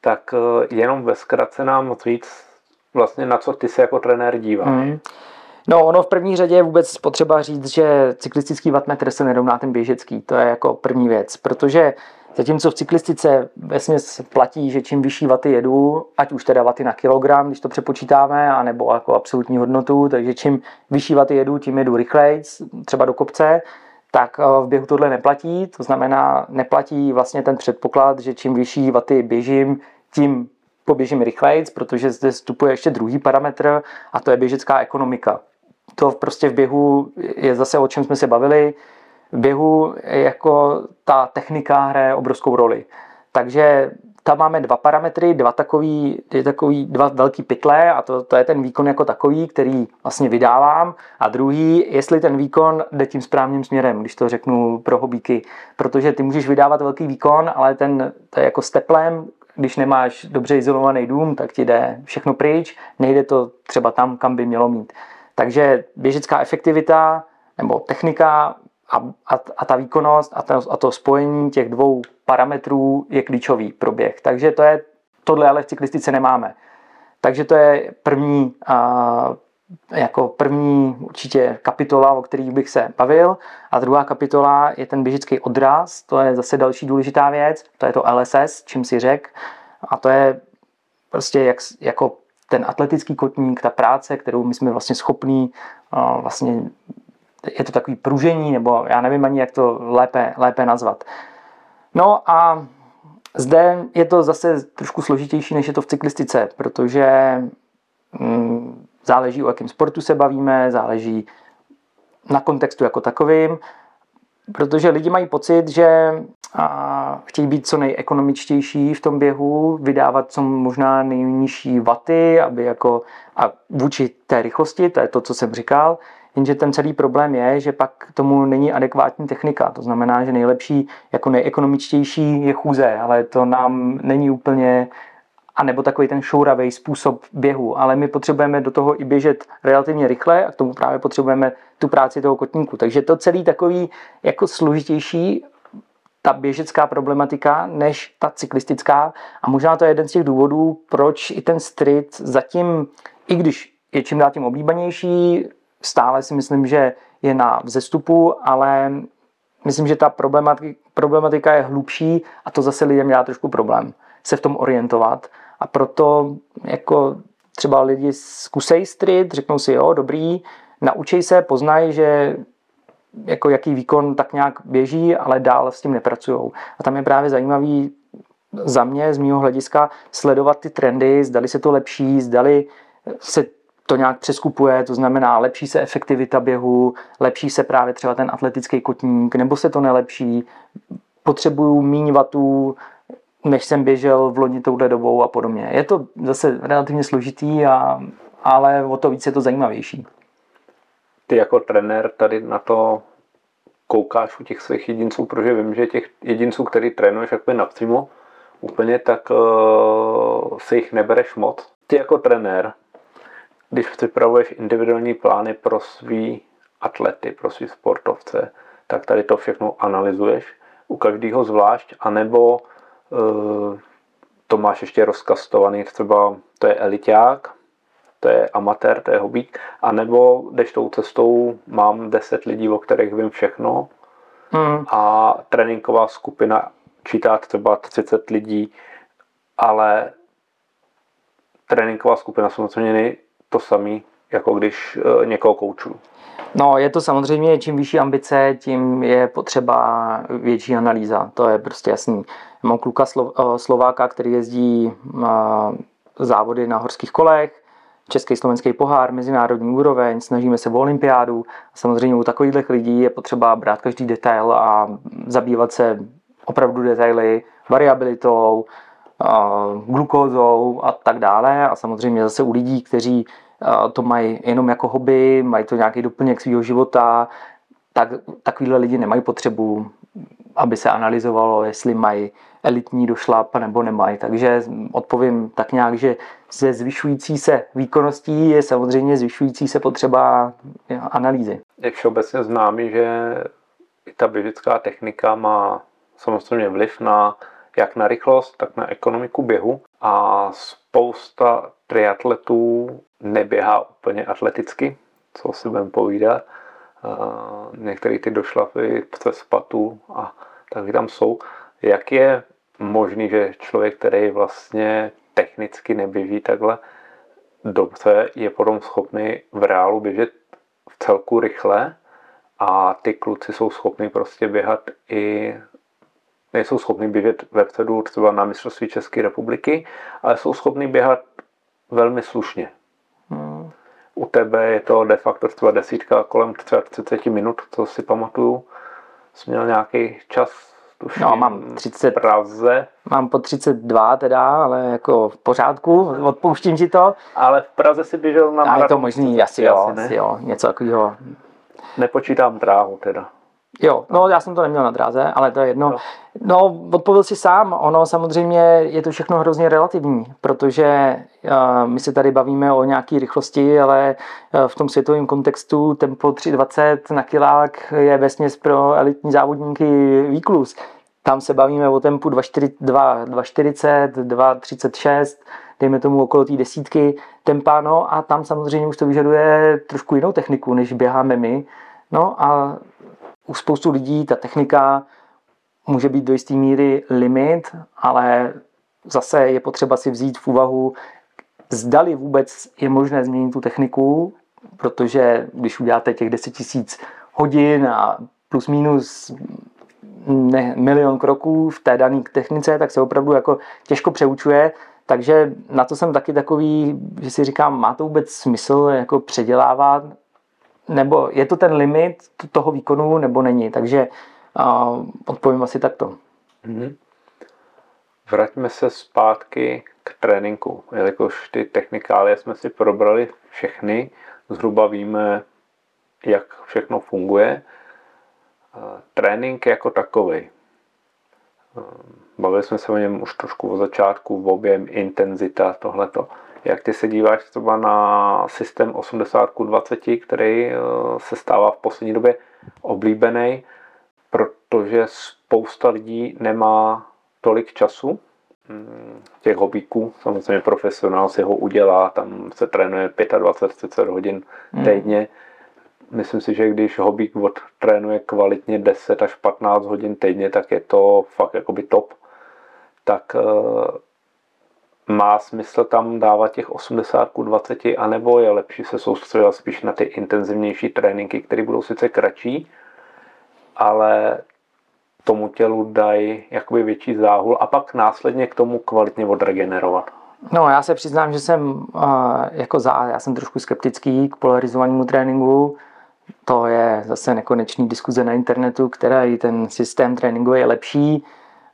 tak eh, jenom ve zkratce nám říct, vlastně na co ty se jako trenér díváš? Hmm. No, ono v první řadě je vůbec potřeba říct, že cyklistický wattmetr se nerovná ten běžecký. To je jako první věc, protože zatímco v cyklistice vlastně platí, že čím vyšší vaty jedu, ať už teda vaty na kilogram, když to přepočítáme, anebo jako absolutní hodnotu, takže čím vyšší vaty jedu, tím jedu rychleji, třeba do kopce, tak eh, v běhu tohle neplatí, to znamená, neplatí vlastně ten předpoklad, že čím vyšší vaty běžím, tím poběžím rychleji, protože zde vstupuje ještě druhý parametr a to je běžecká ekonomika. To prostě v běhu je zase o čem jsme se bavili. V běhu jako ta technika hraje obrovskou roli. Takže tam máme dva parametry, dva takový, takový dva velký pytle a to, to je ten výkon jako takový, který vlastně vydávám a druhý, jestli ten výkon jde tím správným směrem, když to řeknu pro hobíky, protože ty můžeš vydávat velký výkon, ale ten to je jako s teplem, když nemáš dobře izolovaný dům, tak ti jde všechno pryč, nejde to třeba tam, kam by mělo mít. Takže běžecká efektivita nebo technika a, a, a ta výkonnost a to, a to spojení těch dvou parametrů je klíčový pro běh. Takže to je, tohle ale v cyklistice nemáme. Takže to je první, a, jako první určitě kapitola, o kterých bych se bavil. A druhá kapitola je ten běžický odraz, to je zase další důležitá věc, to je to LSS, čím si řek. A to je prostě jak, jako ten atletický kotník, ta práce, kterou my jsme vlastně schopní vlastně je to takový pružení, nebo já nevím ani, jak to lépe, lépe nazvat. No a zde je to zase trošku složitější, než je to v cyklistice, protože mm, záleží o jakém sportu se bavíme, záleží na kontextu jako takovým, protože lidi mají pocit, že chtějí být co nejekonomičtější v tom běhu, vydávat co možná nejnižší vaty, aby jako a vůči té rychlosti, to je to, co jsem říkal, jenže ten celý problém je, že pak tomu není adekvátní technika. To znamená, že nejlepší, jako nejekonomičtější je chůze, ale to nám není úplně a nebo takový ten šouravý způsob běhu, ale my potřebujeme do toho i běžet relativně rychle a k tomu právě potřebujeme tu práci toho kotníku. Takže to celý takový jako složitější ta běžecká problematika než ta cyklistická a možná to je jeden z těch důvodů, proč i ten street zatím, i když je čím dál tím oblíbenější, stále si myslím, že je na vzestupu, ale myslím, že ta problematika, problematika je hlubší a to zase lidem dělá trošku problém se v tom orientovat a proto jako třeba lidi zkusej street, řeknou si jo, dobrý, naučej se, poznaj, že jako jaký výkon tak nějak běží, ale dál s tím nepracují. A tam je právě zajímavý za mě, z mého hlediska, sledovat ty trendy, zdali se to lepší, zdali se to nějak přeskupuje, to znamená lepší se efektivita běhu, lepší se právě třeba ten atletický kotník, nebo se to nelepší, potřebuju míň vatů, než jsem běžel v loni touhle dobou a podobně. Je to zase relativně složitý, a, ale o to víc je to zajímavější. Ty jako trenér tady na to koukáš u těch svých jedinců, protože vím, že těch jedinců, který trénuješ jakoby napřímo, úplně tak uh, se jich nebereš moc. Ty jako trenér, když připravuješ individuální plány pro svý atlety, pro svý sportovce, tak tady to všechno analyzuješ u každého zvlášť, anebo uh, to máš ještě rozkastovaný, třeba to je eliták, to je amatér, to je hobík, anebo jdeš tou cestou, mám 10 lidí, o kterých vím všechno hmm. a tréninková skupina čítá třeba 30 lidí, ale tréninková skupina samozřejmě to samý, jako když e, někoho kouču. No, je to samozřejmě, čím vyšší ambice, tím je potřeba větší analýza. To je prostě jasný. Mám kluka e, Slováka, který jezdí e, závody na horských kolech, Český slovenský pohár, mezinárodní úroveň, snažíme se o olympiádu. Samozřejmě u takových lidí je potřeba brát každý detail a zabývat se opravdu detaily, variabilitou, glukózou a tak dále. A samozřejmě zase u lidí, kteří to mají jenom jako hobby, mají to nějaký doplněk svého života, tak takovýhle lidi nemají potřebu, aby se analyzovalo, jestli mají elitní došlap nebo nemají. Takže odpovím tak nějak, že ze zvyšující se výkonností je samozřejmě zvyšující se potřeba analýzy. Je všeobecně známý, že i ta běžecká technika má samozřejmě vliv na jak na rychlost, tak na ekonomiku běhu a spousta triatletů neběhá úplně atleticky, co si budeme povídat. Některé ty došlapy přes patu a taky tam jsou. Jak je možný, že člověk, který vlastně technicky neběží takhle dobře, je potom schopný v reálu běžet v celku rychle a ty kluci jsou schopni prostě běhat i nejsou schopni běžet vepředu třeba na mistrovství České republiky, ale jsou schopni běhat velmi slušně. Hmm. U tebe je to de facto třeba desítka kolem 30 minut, co si pamatuju. Jsi měl nějaký čas tuším, no, mám 30, Praze. Mám po 32 teda, ale jako v pořádku, odpouštím ti to. Ale v Praze si běžel na. A je to možný, asi jo, asi jo, něco takového. Nepočítám dráhu teda. Jo, no já jsem to neměl na dráze, ale to je jedno. No, no odpověděl si sám, ono samozřejmě je to všechno hrozně relativní, protože uh, my se tady bavíme o nějaké rychlosti, ale uh, v tom světovém kontextu tempo 3.20 na kilák je vesměs pro elitní závodníky výklus. Tam se bavíme o tempu 2.40, 2.36, dejme tomu okolo té desítky tempa, no a tam samozřejmě už to vyžaduje trošku jinou techniku, než běháme my. No a u spoustu lidí ta technika může být do jisté míry limit, ale zase je potřeba si vzít v úvahu, zdali vůbec je možné změnit tu techniku, protože když uděláte těch 10 tisíc hodin a plus minus ne, milion kroků v té dané technice, tak se opravdu jako těžko přeučuje. Takže na to jsem taky takový, že si říkám, má to vůbec smysl jako předělávat nebo je to ten limit toho výkonu, nebo není. Takže uh, odpovím asi takto. Mm-hmm. Vraťme se zpátky k tréninku, jelikož ty technikálie jsme si probrali všechny, zhruba víme, jak všechno funguje. Trénink jako takový. Bavili jsme se o něm už trošku od začátku, v objem, intenzita, tohleto. Jak ty se díváš třeba na systém 80 20, který eh, se stává v poslední době oblíbený, protože spousta lidí nemá tolik času, mm, těch hobíků, samozřejmě profesionál si ho udělá, tam se trénuje 25-30 hodin hmm. týdně. Myslím si, že když hobík trénuje kvalitně 10 až 15 hodin týdně, tak je to fakt jakoby top. Tak eh, má smysl tam dávat těch 80 ku 20, anebo je lepší se soustředit spíš na ty intenzivnější tréninky, které budou sice kratší, ale tomu tělu dají jakoby větší záhul a pak následně k tomu kvalitně odregenerovat. No, já se přiznám, že jsem uh, jako za, já jsem trošku skeptický k polarizovanému tréninku. To je zase nekonečný diskuze na internetu, který ten systém tréninku je lepší.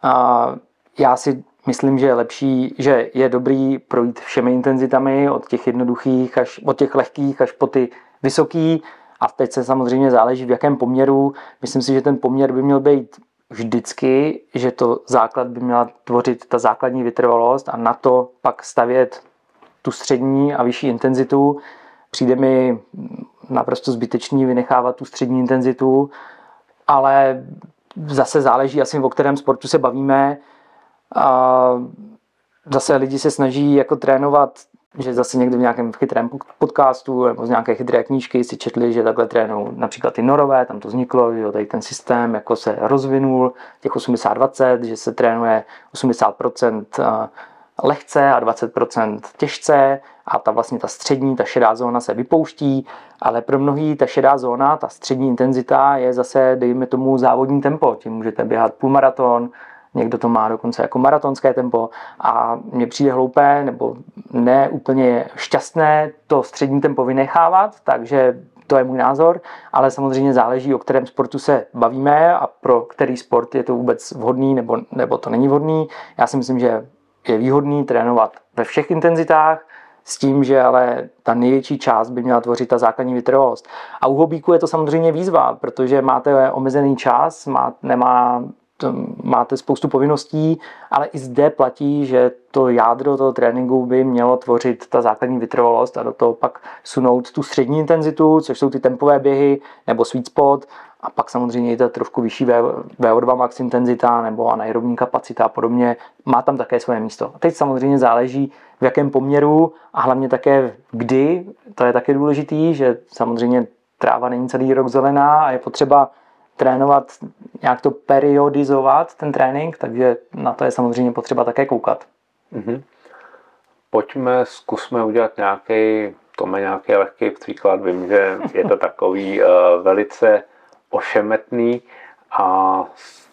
Uh, já si myslím, že je lepší, že je dobrý projít všemi intenzitami, od těch jednoduchých až od těch lehkých až po ty vysoký. A teď se samozřejmě záleží v jakém poměru. Myslím si, že ten poměr by měl být vždycky, že to základ by měla tvořit ta základní vytrvalost a na to pak stavět tu střední a vyšší intenzitu. Přijde mi naprosto zbytečný vynechávat tu střední intenzitu, ale zase záleží asi, o kterém sportu se bavíme. A zase lidi se snaží jako trénovat že zase někdy v nějakém chytrém podcastu nebo z nějaké chytré knížky si četli, že takhle trénují například ty norové, tam to vzniklo, že tady ten systém jako se rozvinul, těch 80-20, že se trénuje 80% eh, lehce a 20% těžce a ta vlastně ta střední, ta šedá zóna se vypouští, ale pro mnohý ta šedá zóna, ta střední intenzita je zase, dejme tomu, závodní tempo. Tím můžete běhat půlmaraton, někdo to má dokonce jako maratonské tempo a mně přijde hloupé nebo ne úplně šťastné to střední tempo vynechávat, takže to je můj názor, ale samozřejmě záleží, o kterém sportu se bavíme a pro který sport je to vůbec vhodný nebo, nebo to není vhodný. Já si myslím, že je výhodný trénovat ve všech intenzitách, s tím, že ale ta největší část by měla tvořit ta základní vytrvalost. A u hobíku je to samozřejmě výzva, protože máte omezený čas, má, nemá máte spoustu povinností, ale i zde platí, že to jádro toho tréninku by mělo tvořit ta základní vytrvalost a do toho pak sunout tu střední intenzitu, což jsou ty tempové běhy nebo sweet spot a pak samozřejmě i ta trošku vyšší VO2 max intenzita nebo anaerobní kapacita a podobně má tam také svoje místo. A teď samozřejmě záleží v jakém poměru a hlavně také kdy, to je také důležitý, že samozřejmě tráva není celý rok zelená a je potřeba trénovat, nějak to periodizovat, ten trénink, takže na to je samozřejmě potřeba také koukat. Mm-hmm. Pojďme, zkusme udělat nějaký, to má nějaký lehký příklad, vím, že je to takový uh, velice ošemetný a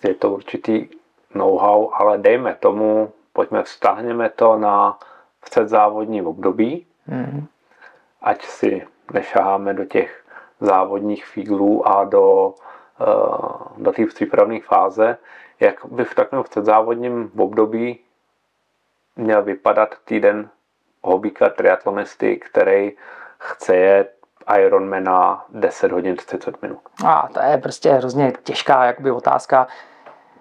je to určitý know-how, ale dejme tomu, pojďme, vztáhněme to na předzávodní období, mm. ať si nešaháme do těch závodních fíglů a do do té přípravné fáze, jak by v takovém předzávodním období měl vypadat týden hobíka triatlonisty, který chce jet Ironmana 10 hodin 30 minut. A to je prostě hrozně těžká jakoby otázka.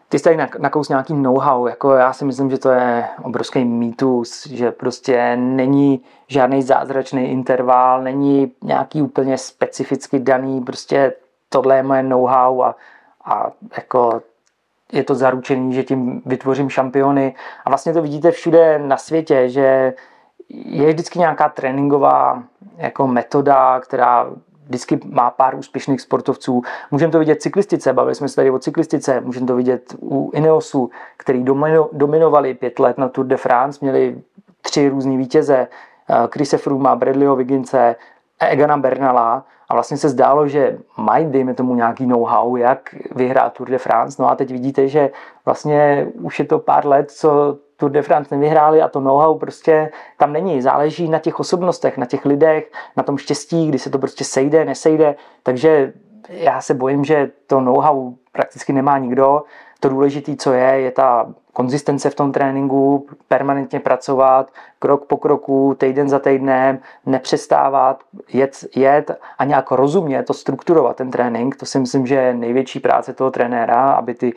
Ty jsi tady nakous nějaký know-how, jako já si myslím, že to je obrovský mýtus, že prostě není žádný zázračný interval, není nějaký úplně specificky daný, prostě tohle je moje know-how a, a jako je to zaručený, že tím vytvořím šampiony. A vlastně to vidíte všude na světě, že je vždycky nějaká tréninková jako metoda, která vždycky má pár úspěšných sportovců. Můžeme to vidět v cyklistice, bavili jsme se tady o cyklistice, můžeme to vidět u Ineosu, který dominovali pět let na Tour de France, měli tři různý vítěze, eh, Chrise Froome, Bradleyho Viggince, Egana Bernala a vlastně se zdálo, že mají, dejme tomu, nějaký know-how, jak vyhrát Tour de France. No a teď vidíte, že vlastně už je to pár let, co Tour de France nevyhráli a to know-how prostě tam není. Záleží na těch osobnostech, na těch lidech, na tom štěstí, kdy se to prostě sejde, nesejde. Takže já se bojím, že to know-how prakticky nemá nikdo. To důležité, co je, je ta konzistence v tom tréninku, permanentně pracovat, krok po kroku, týden za týdnem, nepřestávat, jet, jet a nějak rozumně to strukturovat, ten trénink. To si myslím, že je největší práce toho trenéra, aby ty,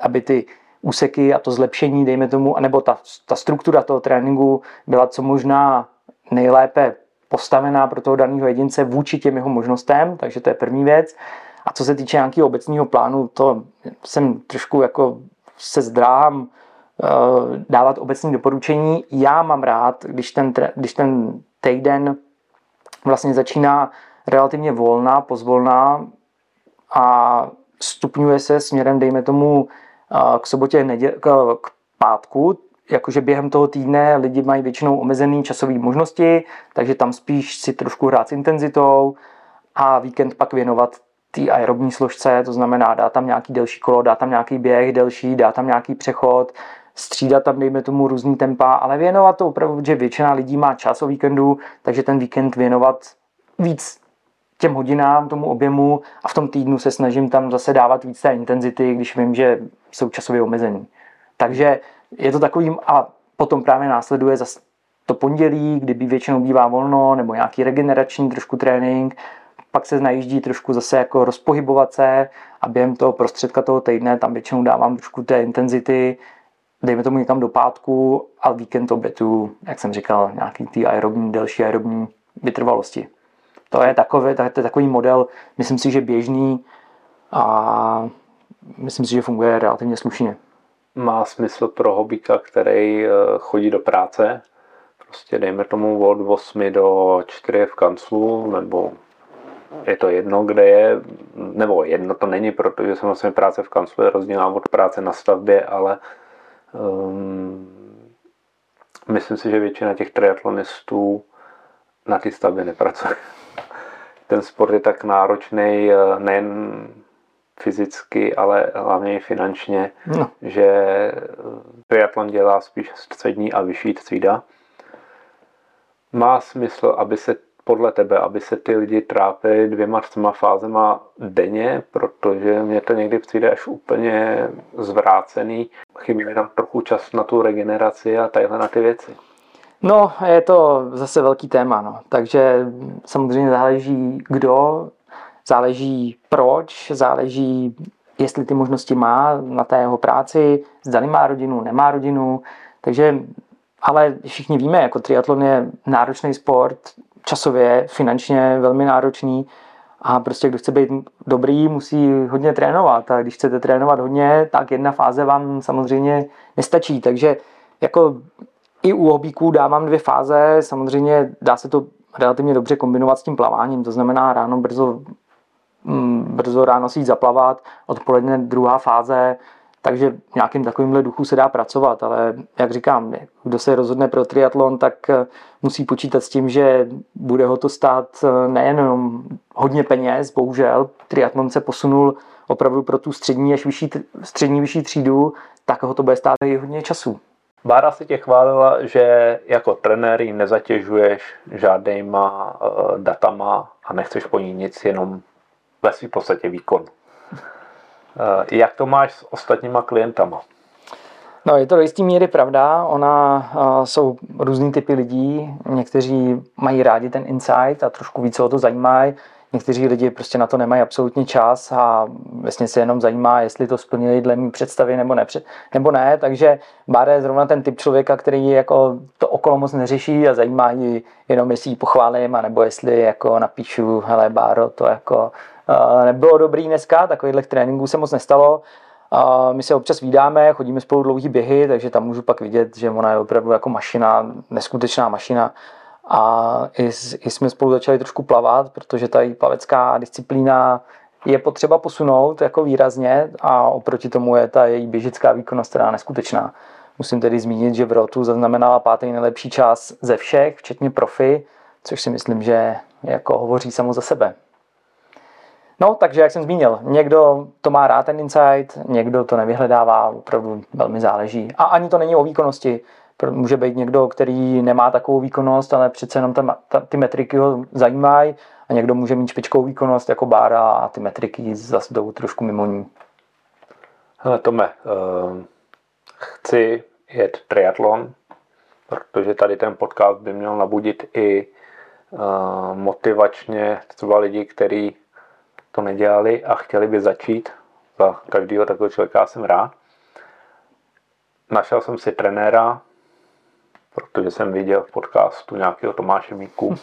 aby ty úseky a to zlepšení, dejme tomu, nebo ta, ta struktura toho tréninku byla co možná nejlépe postavená pro toho daného jedince vůči těm jeho možnostem, takže to je první věc. A co se týče nějakého obecného plánu, to jsem trošku jako se zdráhám dávat obecní doporučení. Já mám rád, když ten, když ten týden vlastně začíná relativně volná, pozvolná a stupňuje se směrem, dejme tomu, eh, k sobotě, neděl, k, k pátku, jakože během toho týdne lidi mají většinou omezené časové možnosti, takže tam spíš si trošku hrát s intenzitou a víkend pak věnovat té aerobní složce, to znamená dá tam nějaký delší kolo, dá tam nějaký běh delší, dá tam nějaký přechod, střídat tam, dejme tomu, různý tempa, ale věnovat to opravdu, že většina lidí má čas o víkendu, takže ten víkend věnovat víc těm hodinám, tomu objemu a v tom týdnu se snažím tam zase dávat víc té intenzity, když vím, že jsou časově omezený. Takže je to takovým a potom právě následuje zase to pondělí, kdyby většinou bývá volno, nebo nějaký regenerační trošku trénink, pak se najíždí trošku zase jako rozpohybovat se a během toho prostředka toho týdne tam většinou dávám trošku té intenzity, dejme tomu někam do pátku a víkend obětu, jak jsem říkal, nějaký ty aerobní, delší aerobní vytrvalosti. To je, takový, to je takový model, myslím si, že běžný a myslím si, že funguje relativně slušně. Má smysl pro hobíka, který eh, chodí do práce, prostě dejme tomu od 8 do 4 v kanclu, nebo je to jedno, kde je, nebo jedno to není, protože samozřejmě práce v kanclu je rozdílná od práce na stavbě, ale um, myslím si, že většina těch triatlonistů na ty stavbě nepracuje. Ten sport je tak náročný eh, nejen fyzicky, ale hlavně i finančně, no. že triatlon dělá spíš střední a vyšší třída. Má smysl, aby se podle tebe, aby se ty lidi trápili dvěma, třema fázema denně, protože mě to někdy přijde až úplně zvrácený. Chybí mi tam trochu čas na tu regeneraci a tadyhle na ty věci. No, je to zase velký téma, no. takže samozřejmě záleží kdo, záleží proč, záleží jestli ty možnosti má na té jeho práci, zda má rodinu, nemá rodinu, takže ale všichni víme, jako triatlon je náročný sport, časově, finančně velmi náročný a prostě kdo chce být dobrý, musí hodně trénovat a když chcete trénovat hodně, tak jedna fáze vám samozřejmě nestačí, takže jako i u hobíků dávám dvě fáze, samozřejmě dá se to relativně dobře kombinovat s tím plaváním, to znamená ráno brzo, mm, brzo ráno si jít zaplavat, odpoledne druhá fáze, takže v nějakým takovýmhle duchu se dá pracovat, ale jak říkám, kdo se rozhodne pro triatlon, tak eh, musí počítat s tím, že bude ho to stát eh, nejenom hodně peněz, bohužel, triatlon se posunul opravdu pro tu střední až vyšší, střední vyšší třídu, tak ho to bude stát i hodně času. Bára si tě chválila, že jako trenér ji nezatěžuješ žádnýma uh, datama a nechceš po ní nic, jenom ve svým podstatě výkon. Uh, jak to máš s ostatníma klientama? No, je to do jistý míry pravda. Ona uh, jsou různý typy lidí. Někteří mají rádi ten insight a trošku více o to zajímají. Někteří lidi prostě na to nemají absolutně čas a vlastně se jenom zajímá, jestli to splnili dle mý představy nebo, nepřed, nebo ne. Takže Bára je zrovna ten typ člověka, který jako to okolo moc neřeší a zajímá ji jenom, jestli ji pochválím, anebo jestli jako napíšu, hele Báro, to jako nebylo dobrý dneska, takovýchhle tréninků se moc nestalo. A my se občas vídáme, chodíme spolu dlouhý běhy, takže tam můžu pak vidět, že ona je opravdu jako mašina, neskutečná mašina. A i, i jsme spolu začali trošku plavat, protože ta plavecká disciplína je potřeba posunout jako výrazně a oproti tomu je ta její běžecká výkonnost teda neskutečná. Musím tedy zmínit, že v Rotu zaznamenala pátý nejlepší čas ze všech, včetně profi, což si myslím, že jako hovoří samo za sebe. No, takže jak jsem zmínil, někdo to má rád ten insight, někdo to nevyhledává, opravdu velmi záleží. A ani to není o výkonnosti. Může být někdo, který nemá takovou výkonnost, ale přece jenom ta, ta, ty metriky ho zajímají a někdo může mít špičkovou výkonnost jako Bára a ty metriky zase jdou trošku mimo ní. Hele Tome, uh, chci jet triatlon, protože tady ten podcast by měl nabudit i uh, motivačně třeba lidi, kteří to nedělali a chtěli by začít. Za každého takového člověka jsem rád. Našel jsem si trenéra, protože jsem viděl v podcastu nějakého Tomáše Míku.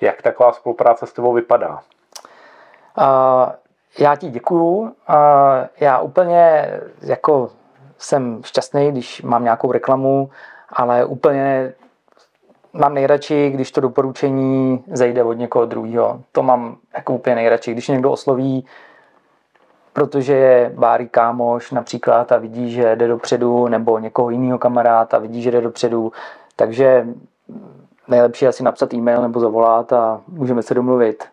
Jak taková spolupráce s tebou vypadá? Uh, já ti děkuju. Uh, já úplně jako jsem šťastný, když mám nějakou reklamu, ale úplně mám nejradši, když to doporučení zejde od někoho druhého. To mám jako úplně nejradši. Když někdo osloví, protože je Báry kámoš například a vidí, že jde dopředu, nebo někoho jiného kamaráda a vidí, že jde dopředu, takže nejlepší asi napsat e-mail nebo zavolat a můžeme se domluvit.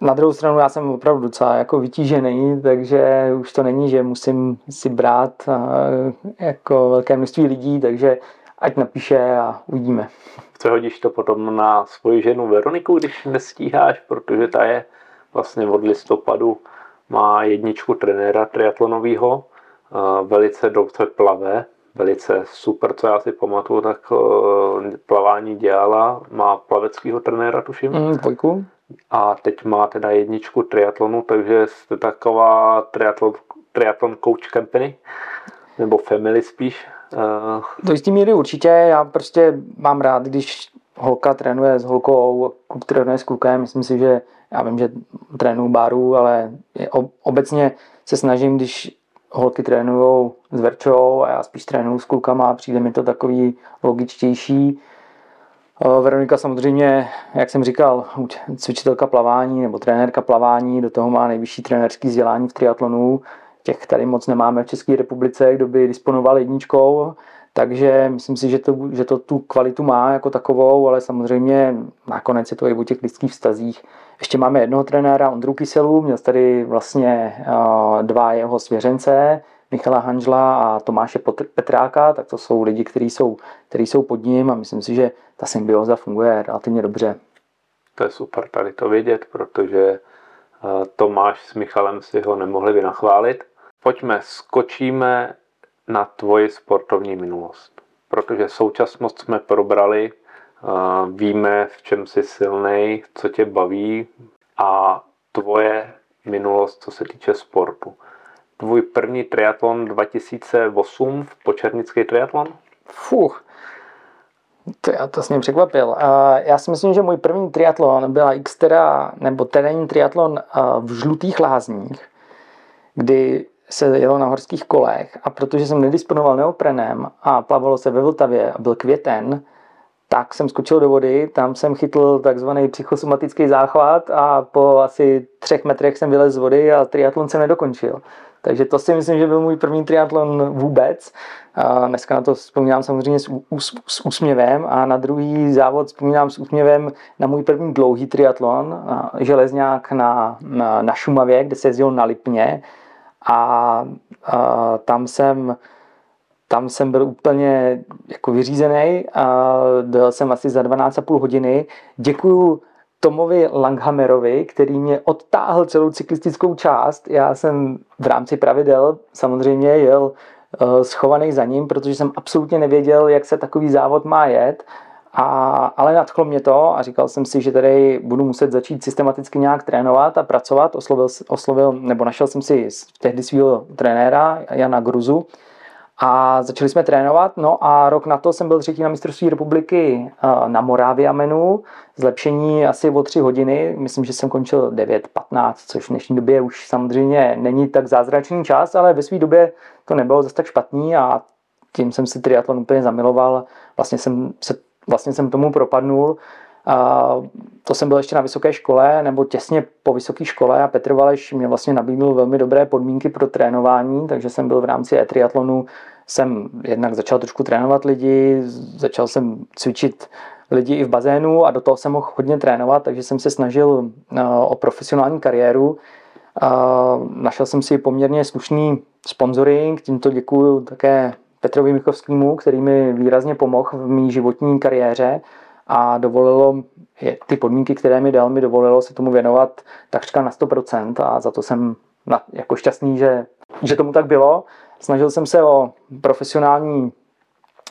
Na druhou stranu já jsem opravdu docela jako vytížený, takže už to není, že musím si brát jako velké množství lidí, takže ať napíše a uvidíme. hodíš to potom na svoji ženu Veroniku, když nestíháš, protože ta je vlastně od listopadu má jedničku trenéra triatlonového, velice dobře plave, velice super, co já si pamatuju, tak eh, plavání dělala, má plaveckého trenéra, tuším. Mm, dvojku. A teď má teda jedničku triatlonu, takže jste taková triatlon, triatlon coach company, nebo family spíš. Uh... Do jistý míry určitě, já prostě mám rád, když holka trénuje s holkou, kluk trénuje s klukem, myslím si, že já vím, že trénuju baru, ale obecně se snažím, když holky trénují s Verčou a já spíš trénuju s klukama přijde mi to takový logičtější. Veronika samozřejmě, jak jsem říkal, cvičitelka plavání nebo trenérka plavání, do toho má nejvyšší trenérský vzdělání v triatlonu. Těch tady moc nemáme v České republice, kdo by disponoval jedničkou, takže myslím si, že to, že to tu kvalitu má jako takovou, ale samozřejmě nakonec je to i o těch lidských vztazích. Ještě máme jednoho trenéra, Ondru Kyselu, měl tady vlastně dva jeho svěřence, Michala Hanžla a Tomáše Petráka, tak to jsou lidi, kteří jsou, kteří jsou pod ním a myslím si, že ta symbioza funguje relativně dobře. To je super tady to vědět, protože Tomáš s Michalem si ho nemohli vynachválit. Pojďme, skočíme na tvoji sportovní minulost. Protože současnost jsme probrali, víme, v čem jsi silný, co tě baví a tvoje minulost, co se týče sportu. Tvůj první triatlon 2008, počernický triatlon? Fuh, to já to s ním překvapil. Já si myslím, že můj první triatlon byla Xtera nebo terénní triatlon v Žlutých lázních, kdy se jelo na horských kolech a protože jsem nedisponoval neoprenem a plavalo se ve Vltavě a byl květen, tak jsem skočil do vody, tam jsem chytl takzvaný psychosomatický záchvat a po asi třech metrech jsem vylez z vody a triatlon jsem nedokončil. Takže to si myslím, že byl můj první triatlon vůbec. A dneska na to vzpomínám samozřejmě s, ús, s úsměvem a na druhý závod vzpomínám s úsměvem na můj první dlouhý triatlon, železňák na, na, na Šumavě, kde se jezdil na Lipně a, a tam jsem tam jsem byl úplně jako vyřízený a dojel jsem asi za 12,5 hodiny. Děkuju Tomovi Langhammerovi, který mě odtáhl celou cyklistickou část. Já jsem v rámci pravidel samozřejmě jel uh, schovaný za ním, protože jsem absolutně nevěděl, jak se takový závod má jet. A, ale nadchlo mě to a říkal jsem si, že tady budu muset začít systematicky nějak trénovat a pracovat. Oslovil, oslovil nebo našel jsem si tehdy svého trenéra Jana Gruzu, a začali jsme trénovat, no a rok na to jsem byl třetí na mistrovství republiky na Moráviamenu, zlepšení asi o tři hodiny, myslím, že jsem končil 9.15, což v dnešní době už samozřejmě není tak zázračný čas, ale ve své době to nebylo zase tak špatný a tím jsem si triatlon úplně zamiloval, vlastně jsem, se, vlastně jsem tomu propadnul. A to jsem byl ještě na vysoké škole, nebo těsně po vysoké škole a Petr Valeš mě vlastně nabídl velmi dobré podmínky pro trénování, takže jsem byl v rámci e-triatlonu jsem jednak začal trošku trénovat lidi, začal jsem cvičit lidi i v bazénu a do toho jsem mohl hodně trénovat, takže jsem se snažil o profesionální kariéru. Našel jsem si poměrně slušný sponsoring, tímto děkuju také Petrovi Michovskému, který mi výrazně pomohl v mý životní kariéře a dovolilo, ty podmínky, které mi dal, mi dovolilo se tomu věnovat takřka na 100% a za to jsem jako šťastný, že, že tomu tak bylo. Snažil jsem se o profesionální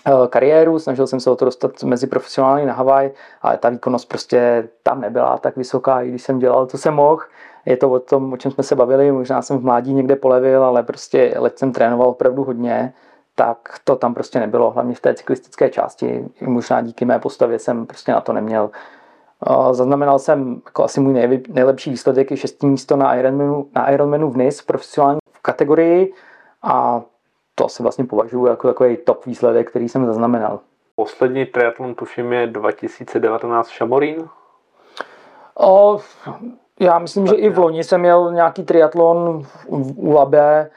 eh, kariéru, snažil jsem se o to dostat mezi profesionály na Havaj, ale ta výkonnost prostě tam nebyla tak vysoká, i když jsem dělal, co jsem mohl. Je to o tom, o čem jsme se bavili, možná jsem v mládí někde polevil, ale prostě leč jsem trénoval opravdu hodně, tak to tam prostě nebylo, hlavně v té cyklistické části. Možná díky mé postavě jsem prostě na to neměl. Zaznamenal jsem jako asi můj nejlepší výsledek je šestý místo na Ironmanu, na Ironmanu v NIS v profesionální kategorii a to asi vlastně považuji jako takový top výsledek, který jsem zaznamenal. Poslední triatlon tuším je 2019 Šamorín? O, já myslím, tak že i v loni jsem měl nějaký triatlon u Labe,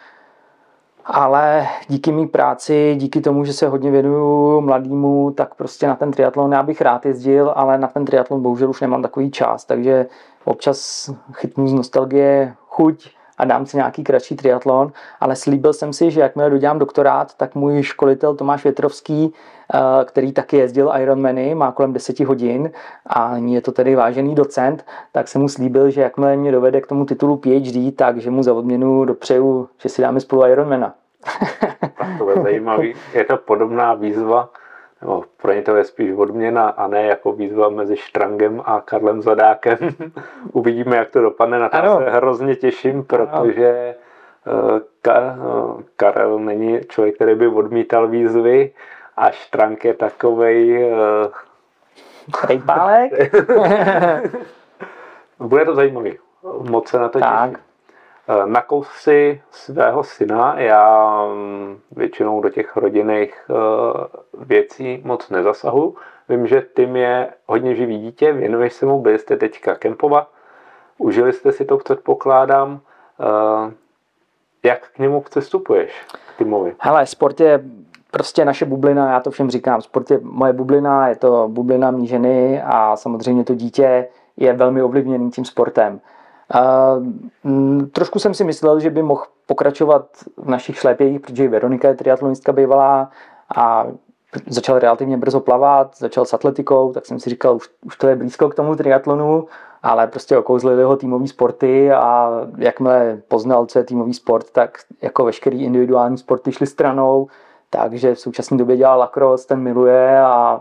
ale díky mý práci, díky tomu, že se hodně věnuju mladýmu, tak prostě na ten triatlon já bych rád jezdil, ale na ten triatlon bohužel už nemám takový čas, takže občas chytnu z nostalgie chuť a dám si nějaký kratší triatlon, ale slíbil jsem si, že jakmile dodělám doktorát, tak můj školitel Tomáš Větrovský, který taky jezdil Ironmany, má kolem 10 hodin a je to tedy vážený docent, tak jsem mu slíbil, že jakmile mě dovede k tomu titulu PhD, tak že mu za odměnu dopřeju, že si dáme spolu Ironmana. tak to je zajímavý. Je to podobná výzva, nebo pro ně to je spíš odměna a ne jako výzva mezi Štrangem a Karlem Zadákem. Uvidíme, jak to dopadne. Na to se hrozně těším, protože eh, eh, Karel není člověk, který by odmítal výzvy a Štrang je takovej... Rejpálek? Bude to zajímavý. Moc se na to tak. těším. Eh, na kousy svého syna já mm, většinou do těch rodinných eh, věcí moc nezasahu. Vím, že ty je hodně živý dítě, věnuješ se mu, byli jste teďka kempovat, užili jste si to, předpokládám. Eh, jak k němu přistupuješ, k Timovi? Hele, sport je prostě naše bublina, já to všem říkám, sport je moje bublina, je to bublina mý ženy a samozřejmě to dítě je velmi ovlivněný tím sportem. M, trošku jsem si myslel, že by mohl pokračovat v našich šlépějích, protože Veronika je triatlonistka bývalá a začal relativně brzo plavat, začal s atletikou, tak jsem si říkal, už, už to je blízko k tomu triatlonu, ale prostě okouzlili ho týmový sporty a jakmile poznal, co je týmový sport, tak jako veškerý individuální sporty šly stranou, takže v současné době dělá lacrosse, ten miluje a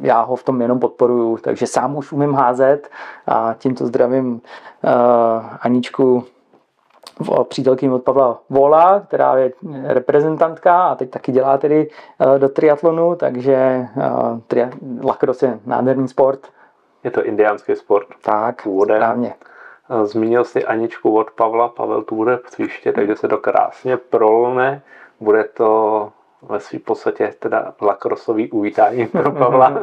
já ho v tom jenom podporuju, takže sám už umím házet a tímto zdravím uh, Aničku přítelkyni od Pavla Vola, která je reprezentantka a teď taky dělá tedy uh, do triatlonu, takže uh, tria- lacrosse je nádherný sport. Je to indiánský sport. Tak, původem. správně. Zmínil si Aničku od Pavla, Pavel tu bude příště, takže se to krásně prolne. Bude to ve své podstatě teda lakrosový uvítání pro Pavla.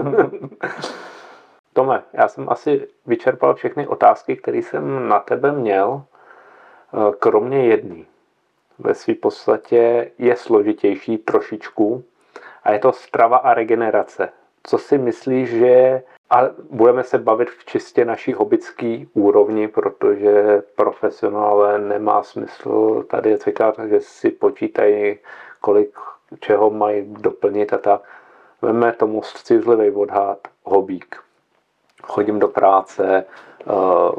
Tome, já jsem asi vyčerpal všechny otázky, které jsem na tebe měl, eh, kromě jedné. Ve své podstatě je složitější trošičku a je to strava a regenerace. Co si myslíš, že a budeme se bavit v čistě naší hobické úrovni, protože profesionálové nemá smysl tady říkat, že si počítají, kolik čeho mají doplnit a tak. Veme tomu střízlivý odhad, hobík. Chodím do práce, uh,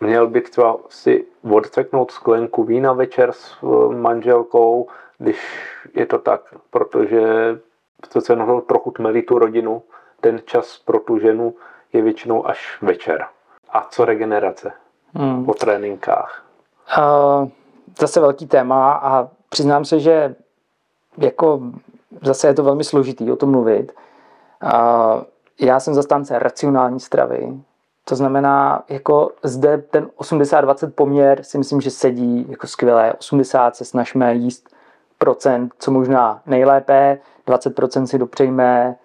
měl bych třeba si odceknout sklenku vína večer s uh, manželkou, když je to tak, protože se jenom trochu tmelí tu rodinu, ten čas pro tu ženu je většinou až večer. A co regenerace hmm. po tréninkách? Uh, zase velký téma a přiznám se, že jako zase je to velmi složitý o tom mluvit. A já jsem zastánce racionální stravy, to znamená, jako zde ten 80-20 poměr si myslím, že sedí jako skvěle. 80 se snažíme jíst procent, co možná nejlépe, 20% si dopřejme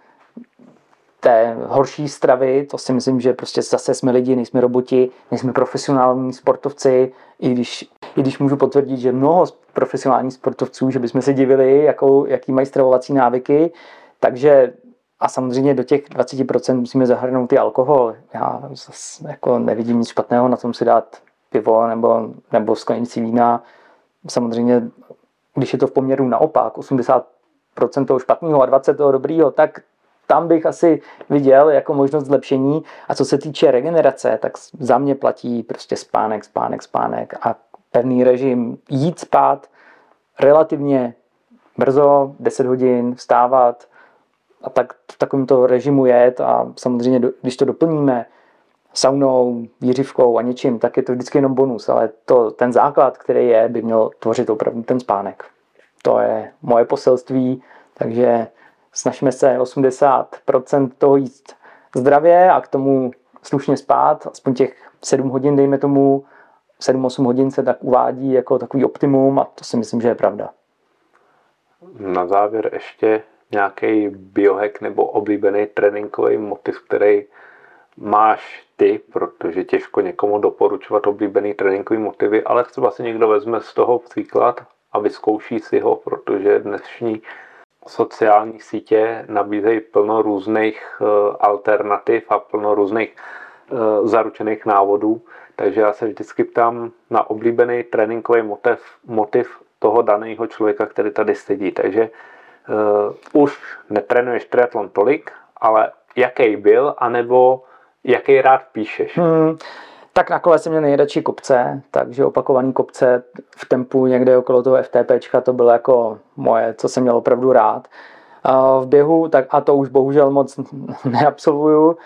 té horší stravy, to si myslím, že prostě zase jsme lidi, nejsme roboti, nejsme profesionální sportovci, i když, i když můžu potvrdit, že mnoho profesionálních sportovců, že bychom se divili, jakou, jaký mají stravovací návyky, takže a samozřejmě do těch 20% musíme zahrnout i alkohol. Já zase jako nevidím nic špatného na tom si dát pivo nebo, nebo sklenici vína. Samozřejmě, když je to v poměru naopak, 80% toho špatného a 20% toho dobrýho, tak tam bych asi viděl jako možnost zlepšení. A co se týče regenerace, tak za mě platí prostě spánek, spánek, spánek a pevný režim, jít spát relativně brzo, 10 hodin, vstávat a tak v takovémto režimu jet a samozřejmě, když to doplníme saunou, výřivkou a něčím, tak je to vždycky jenom bonus, ale to, ten základ, který je, by měl tvořit opravdu ten spánek. To je moje poselství, takže snažíme se 80% toho jíst zdravě a k tomu slušně spát, aspoň těch 7 hodin, dejme tomu, 7-8 hodin se tak uvádí jako takový optimum a to si myslím, že je pravda. Na závěr ještě nějaký biohack nebo oblíbený tréninkový motiv, který máš ty, protože těžko někomu doporučovat oblíbený tréninkový motivy, ale třeba si někdo vezme z toho příklad a vyzkouší si ho, protože dnešní sociální sítě nabízejí plno různých eh, alternativ a plno různých zaručených návodů, takže já se vždycky ptám na oblíbený tréninkový motiv, motiv toho daného člověka, který tady sedí. Takže uh, už netrénuješ triatlon tolik, ale jaký byl, anebo jaký rád píšeš? Hmm, tak na kole jsem měl nejradši kopce, takže opakovaný kopce v tempu někde okolo toho FTPčka to bylo jako moje, co jsem měl opravdu rád. V běhu, tak a to už bohužel moc neabsolvuju,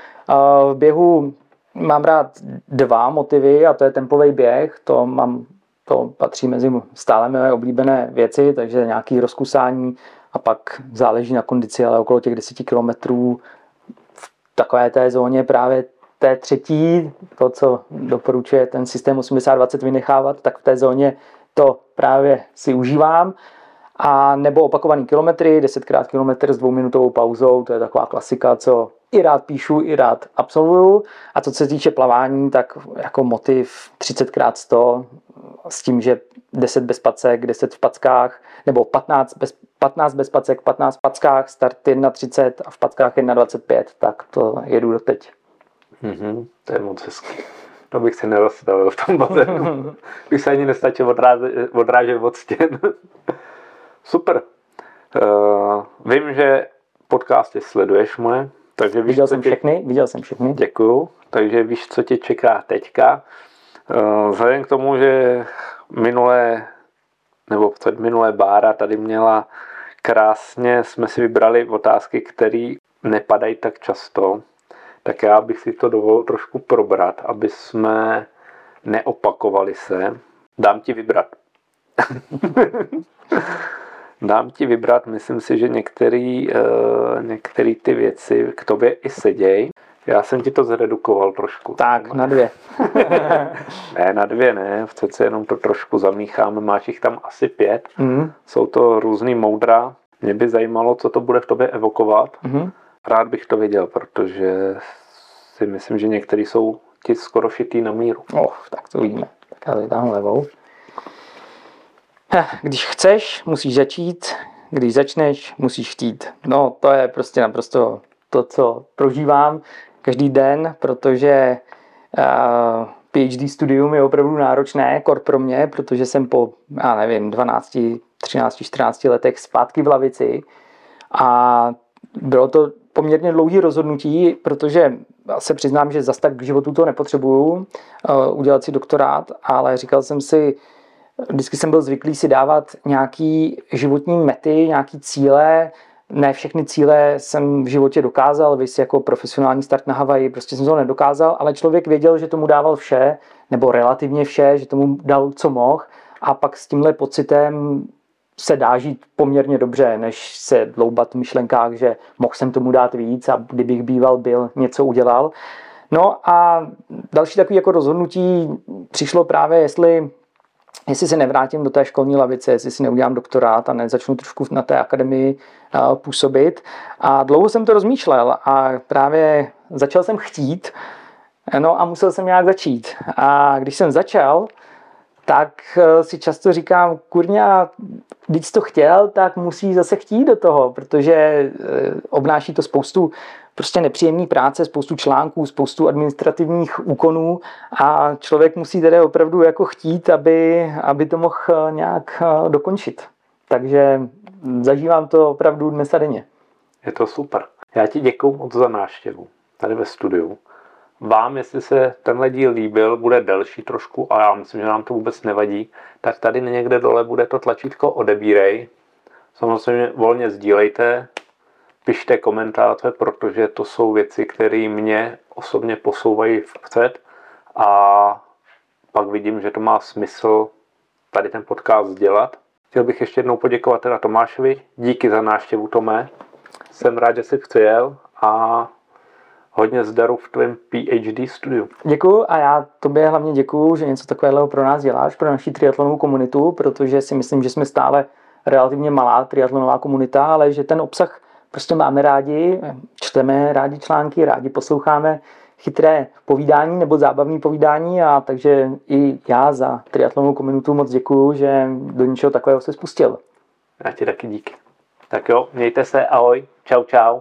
v běhu mám rád dva motivy a to je tempový běh, to mám to patří mezi stále mé oblíbené věci, takže nějaký rozkusání a pak záleží na kondici, ale okolo těch 10 kilometrů v takové té zóně právě té třetí, to, co doporučuje ten systém 80-20 vynechávat, tak v té zóně to právě si užívám. A nebo opakovaný kilometry, 10krát kilometr s dvouminutovou pauzou, to je taková klasika, co i rád píšu, i rád absolvuju. A co se týče plavání, tak jako motiv 30x100 s tím, že 10 bez pacek, 10 v packách, nebo 15 bez, 15 bez pacek, 15 v packách, start 1.30 a v packách 1.25, tak to jedu do teď. Mm-hmm, to je moc hezký. To bych si nedostavil v tom bazénu. bych se ani nestačil odrážet, odrážet od stěn. Super. Uh, vím, že podcasty sleduješ moje, takže víš, viděl jsem tě... všechny, viděl jsem všechny. Děkuju. Takže víš, co tě čeká teďka. Uh, vzhledem k tomu, že minulé nebo před minulé bára tady měla krásně, jsme si vybrali otázky, které nepadají tak často, tak já bych si to dovolil trošku probrat, aby jsme neopakovali se. Dám ti vybrat. Dám ti vybrat, myslím si, že některé uh, některý ty věci k tobě i sedějí. Já jsem ti to zredukoval trošku. Tak, na dvě. ne, na dvě ne, přece jenom to trošku zamícháme, máš jich tam asi pět. Mm. Jsou to různý moudra. Mě by zajímalo, co to bude v tobě evokovat. Mm. Rád bych to věděl, protože si myslím, že některý jsou ti skoro šitý na míru. Oh, tak to vidíme. Tak já tady levou. Když chceš, musíš začít. Když začneš, musíš chtít. No, to je prostě naprosto to, co prožívám každý den, protože uh, PhD studium je opravdu náročné, kor pro mě, protože jsem po, já nevím, 12, 13, 14 letech zpátky v lavici a bylo to poměrně dlouhý rozhodnutí, protože se přiznám, že zase tak k životu to nepotřebuju, uh, udělat si doktorát, ale říkal jsem si, vždycky jsem byl zvyklý si dávat nějaký životní mety, nějaký cíle, ne všechny cíle jsem v životě dokázal, vy jako profesionální start na Havaji, prostě jsem to nedokázal, ale člověk věděl, že tomu dával vše, nebo relativně vše, že tomu dal, co mohl a pak s tímhle pocitem se dá žít poměrně dobře, než se dloubat v myšlenkách, že mohl jsem tomu dát víc a kdybych býval byl, něco udělal. No a další takový jako rozhodnutí přišlo právě, jestli jestli se nevrátím do té školní lavice, jestli si neudělám doktorát a nezačnu trošku na té akademii působit. A dlouho jsem to rozmýšlel a právě začal jsem chtít, no a musel jsem nějak začít. A když jsem začal, tak eh, si často říkám, kurňa, když to chtěl, tak musí zase chtít do toho, protože eh, obnáší to spoustu prostě nepříjemný práce, spoustu článků, spoustu administrativních úkonů a člověk musí tedy opravdu jako chtít, aby, aby to mohl eh, nějak dokončit. Takže zažívám to opravdu dnes a denně. Je to super. Já ti děkuji moc za návštěvu tady ve studiu. Vám, jestli se tenhle díl líbil, bude delší trošku a já myslím, že nám to vůbec nevadí, tak tady někde dole bude to tlačítko odebírej. Samozřejmě volně sdílejte, pište komentáře, protože to jsou věci, které mě osobně posouvají vpřed a pak vidím, že to má smysl tady ten podcast dělat. Chtěl bych ještě jednou poděkovat teda Tomášovi. Díky za návštěvu, Tomé. Jsem rád, že jsi přijel a hodně zdaru v tvém PhD studiu. Děkuju a já tobě hlavně děkuju, že něco takového pro nás děláš, pro naši triatlonovou komunitu, protože si myslím, že jsme stále relativně malá triatlonová komunita, ale že ten obsah prostě máme rádi, čteme rádi články, rádi posloucháme chytré povídání nebo zábavné povídání a takže i já za triatlonovou komunitu moc děkuju, že do něčeho takového se spustil. Já ti taky díky. Tak jo, mějte se, ahoj, čau čau.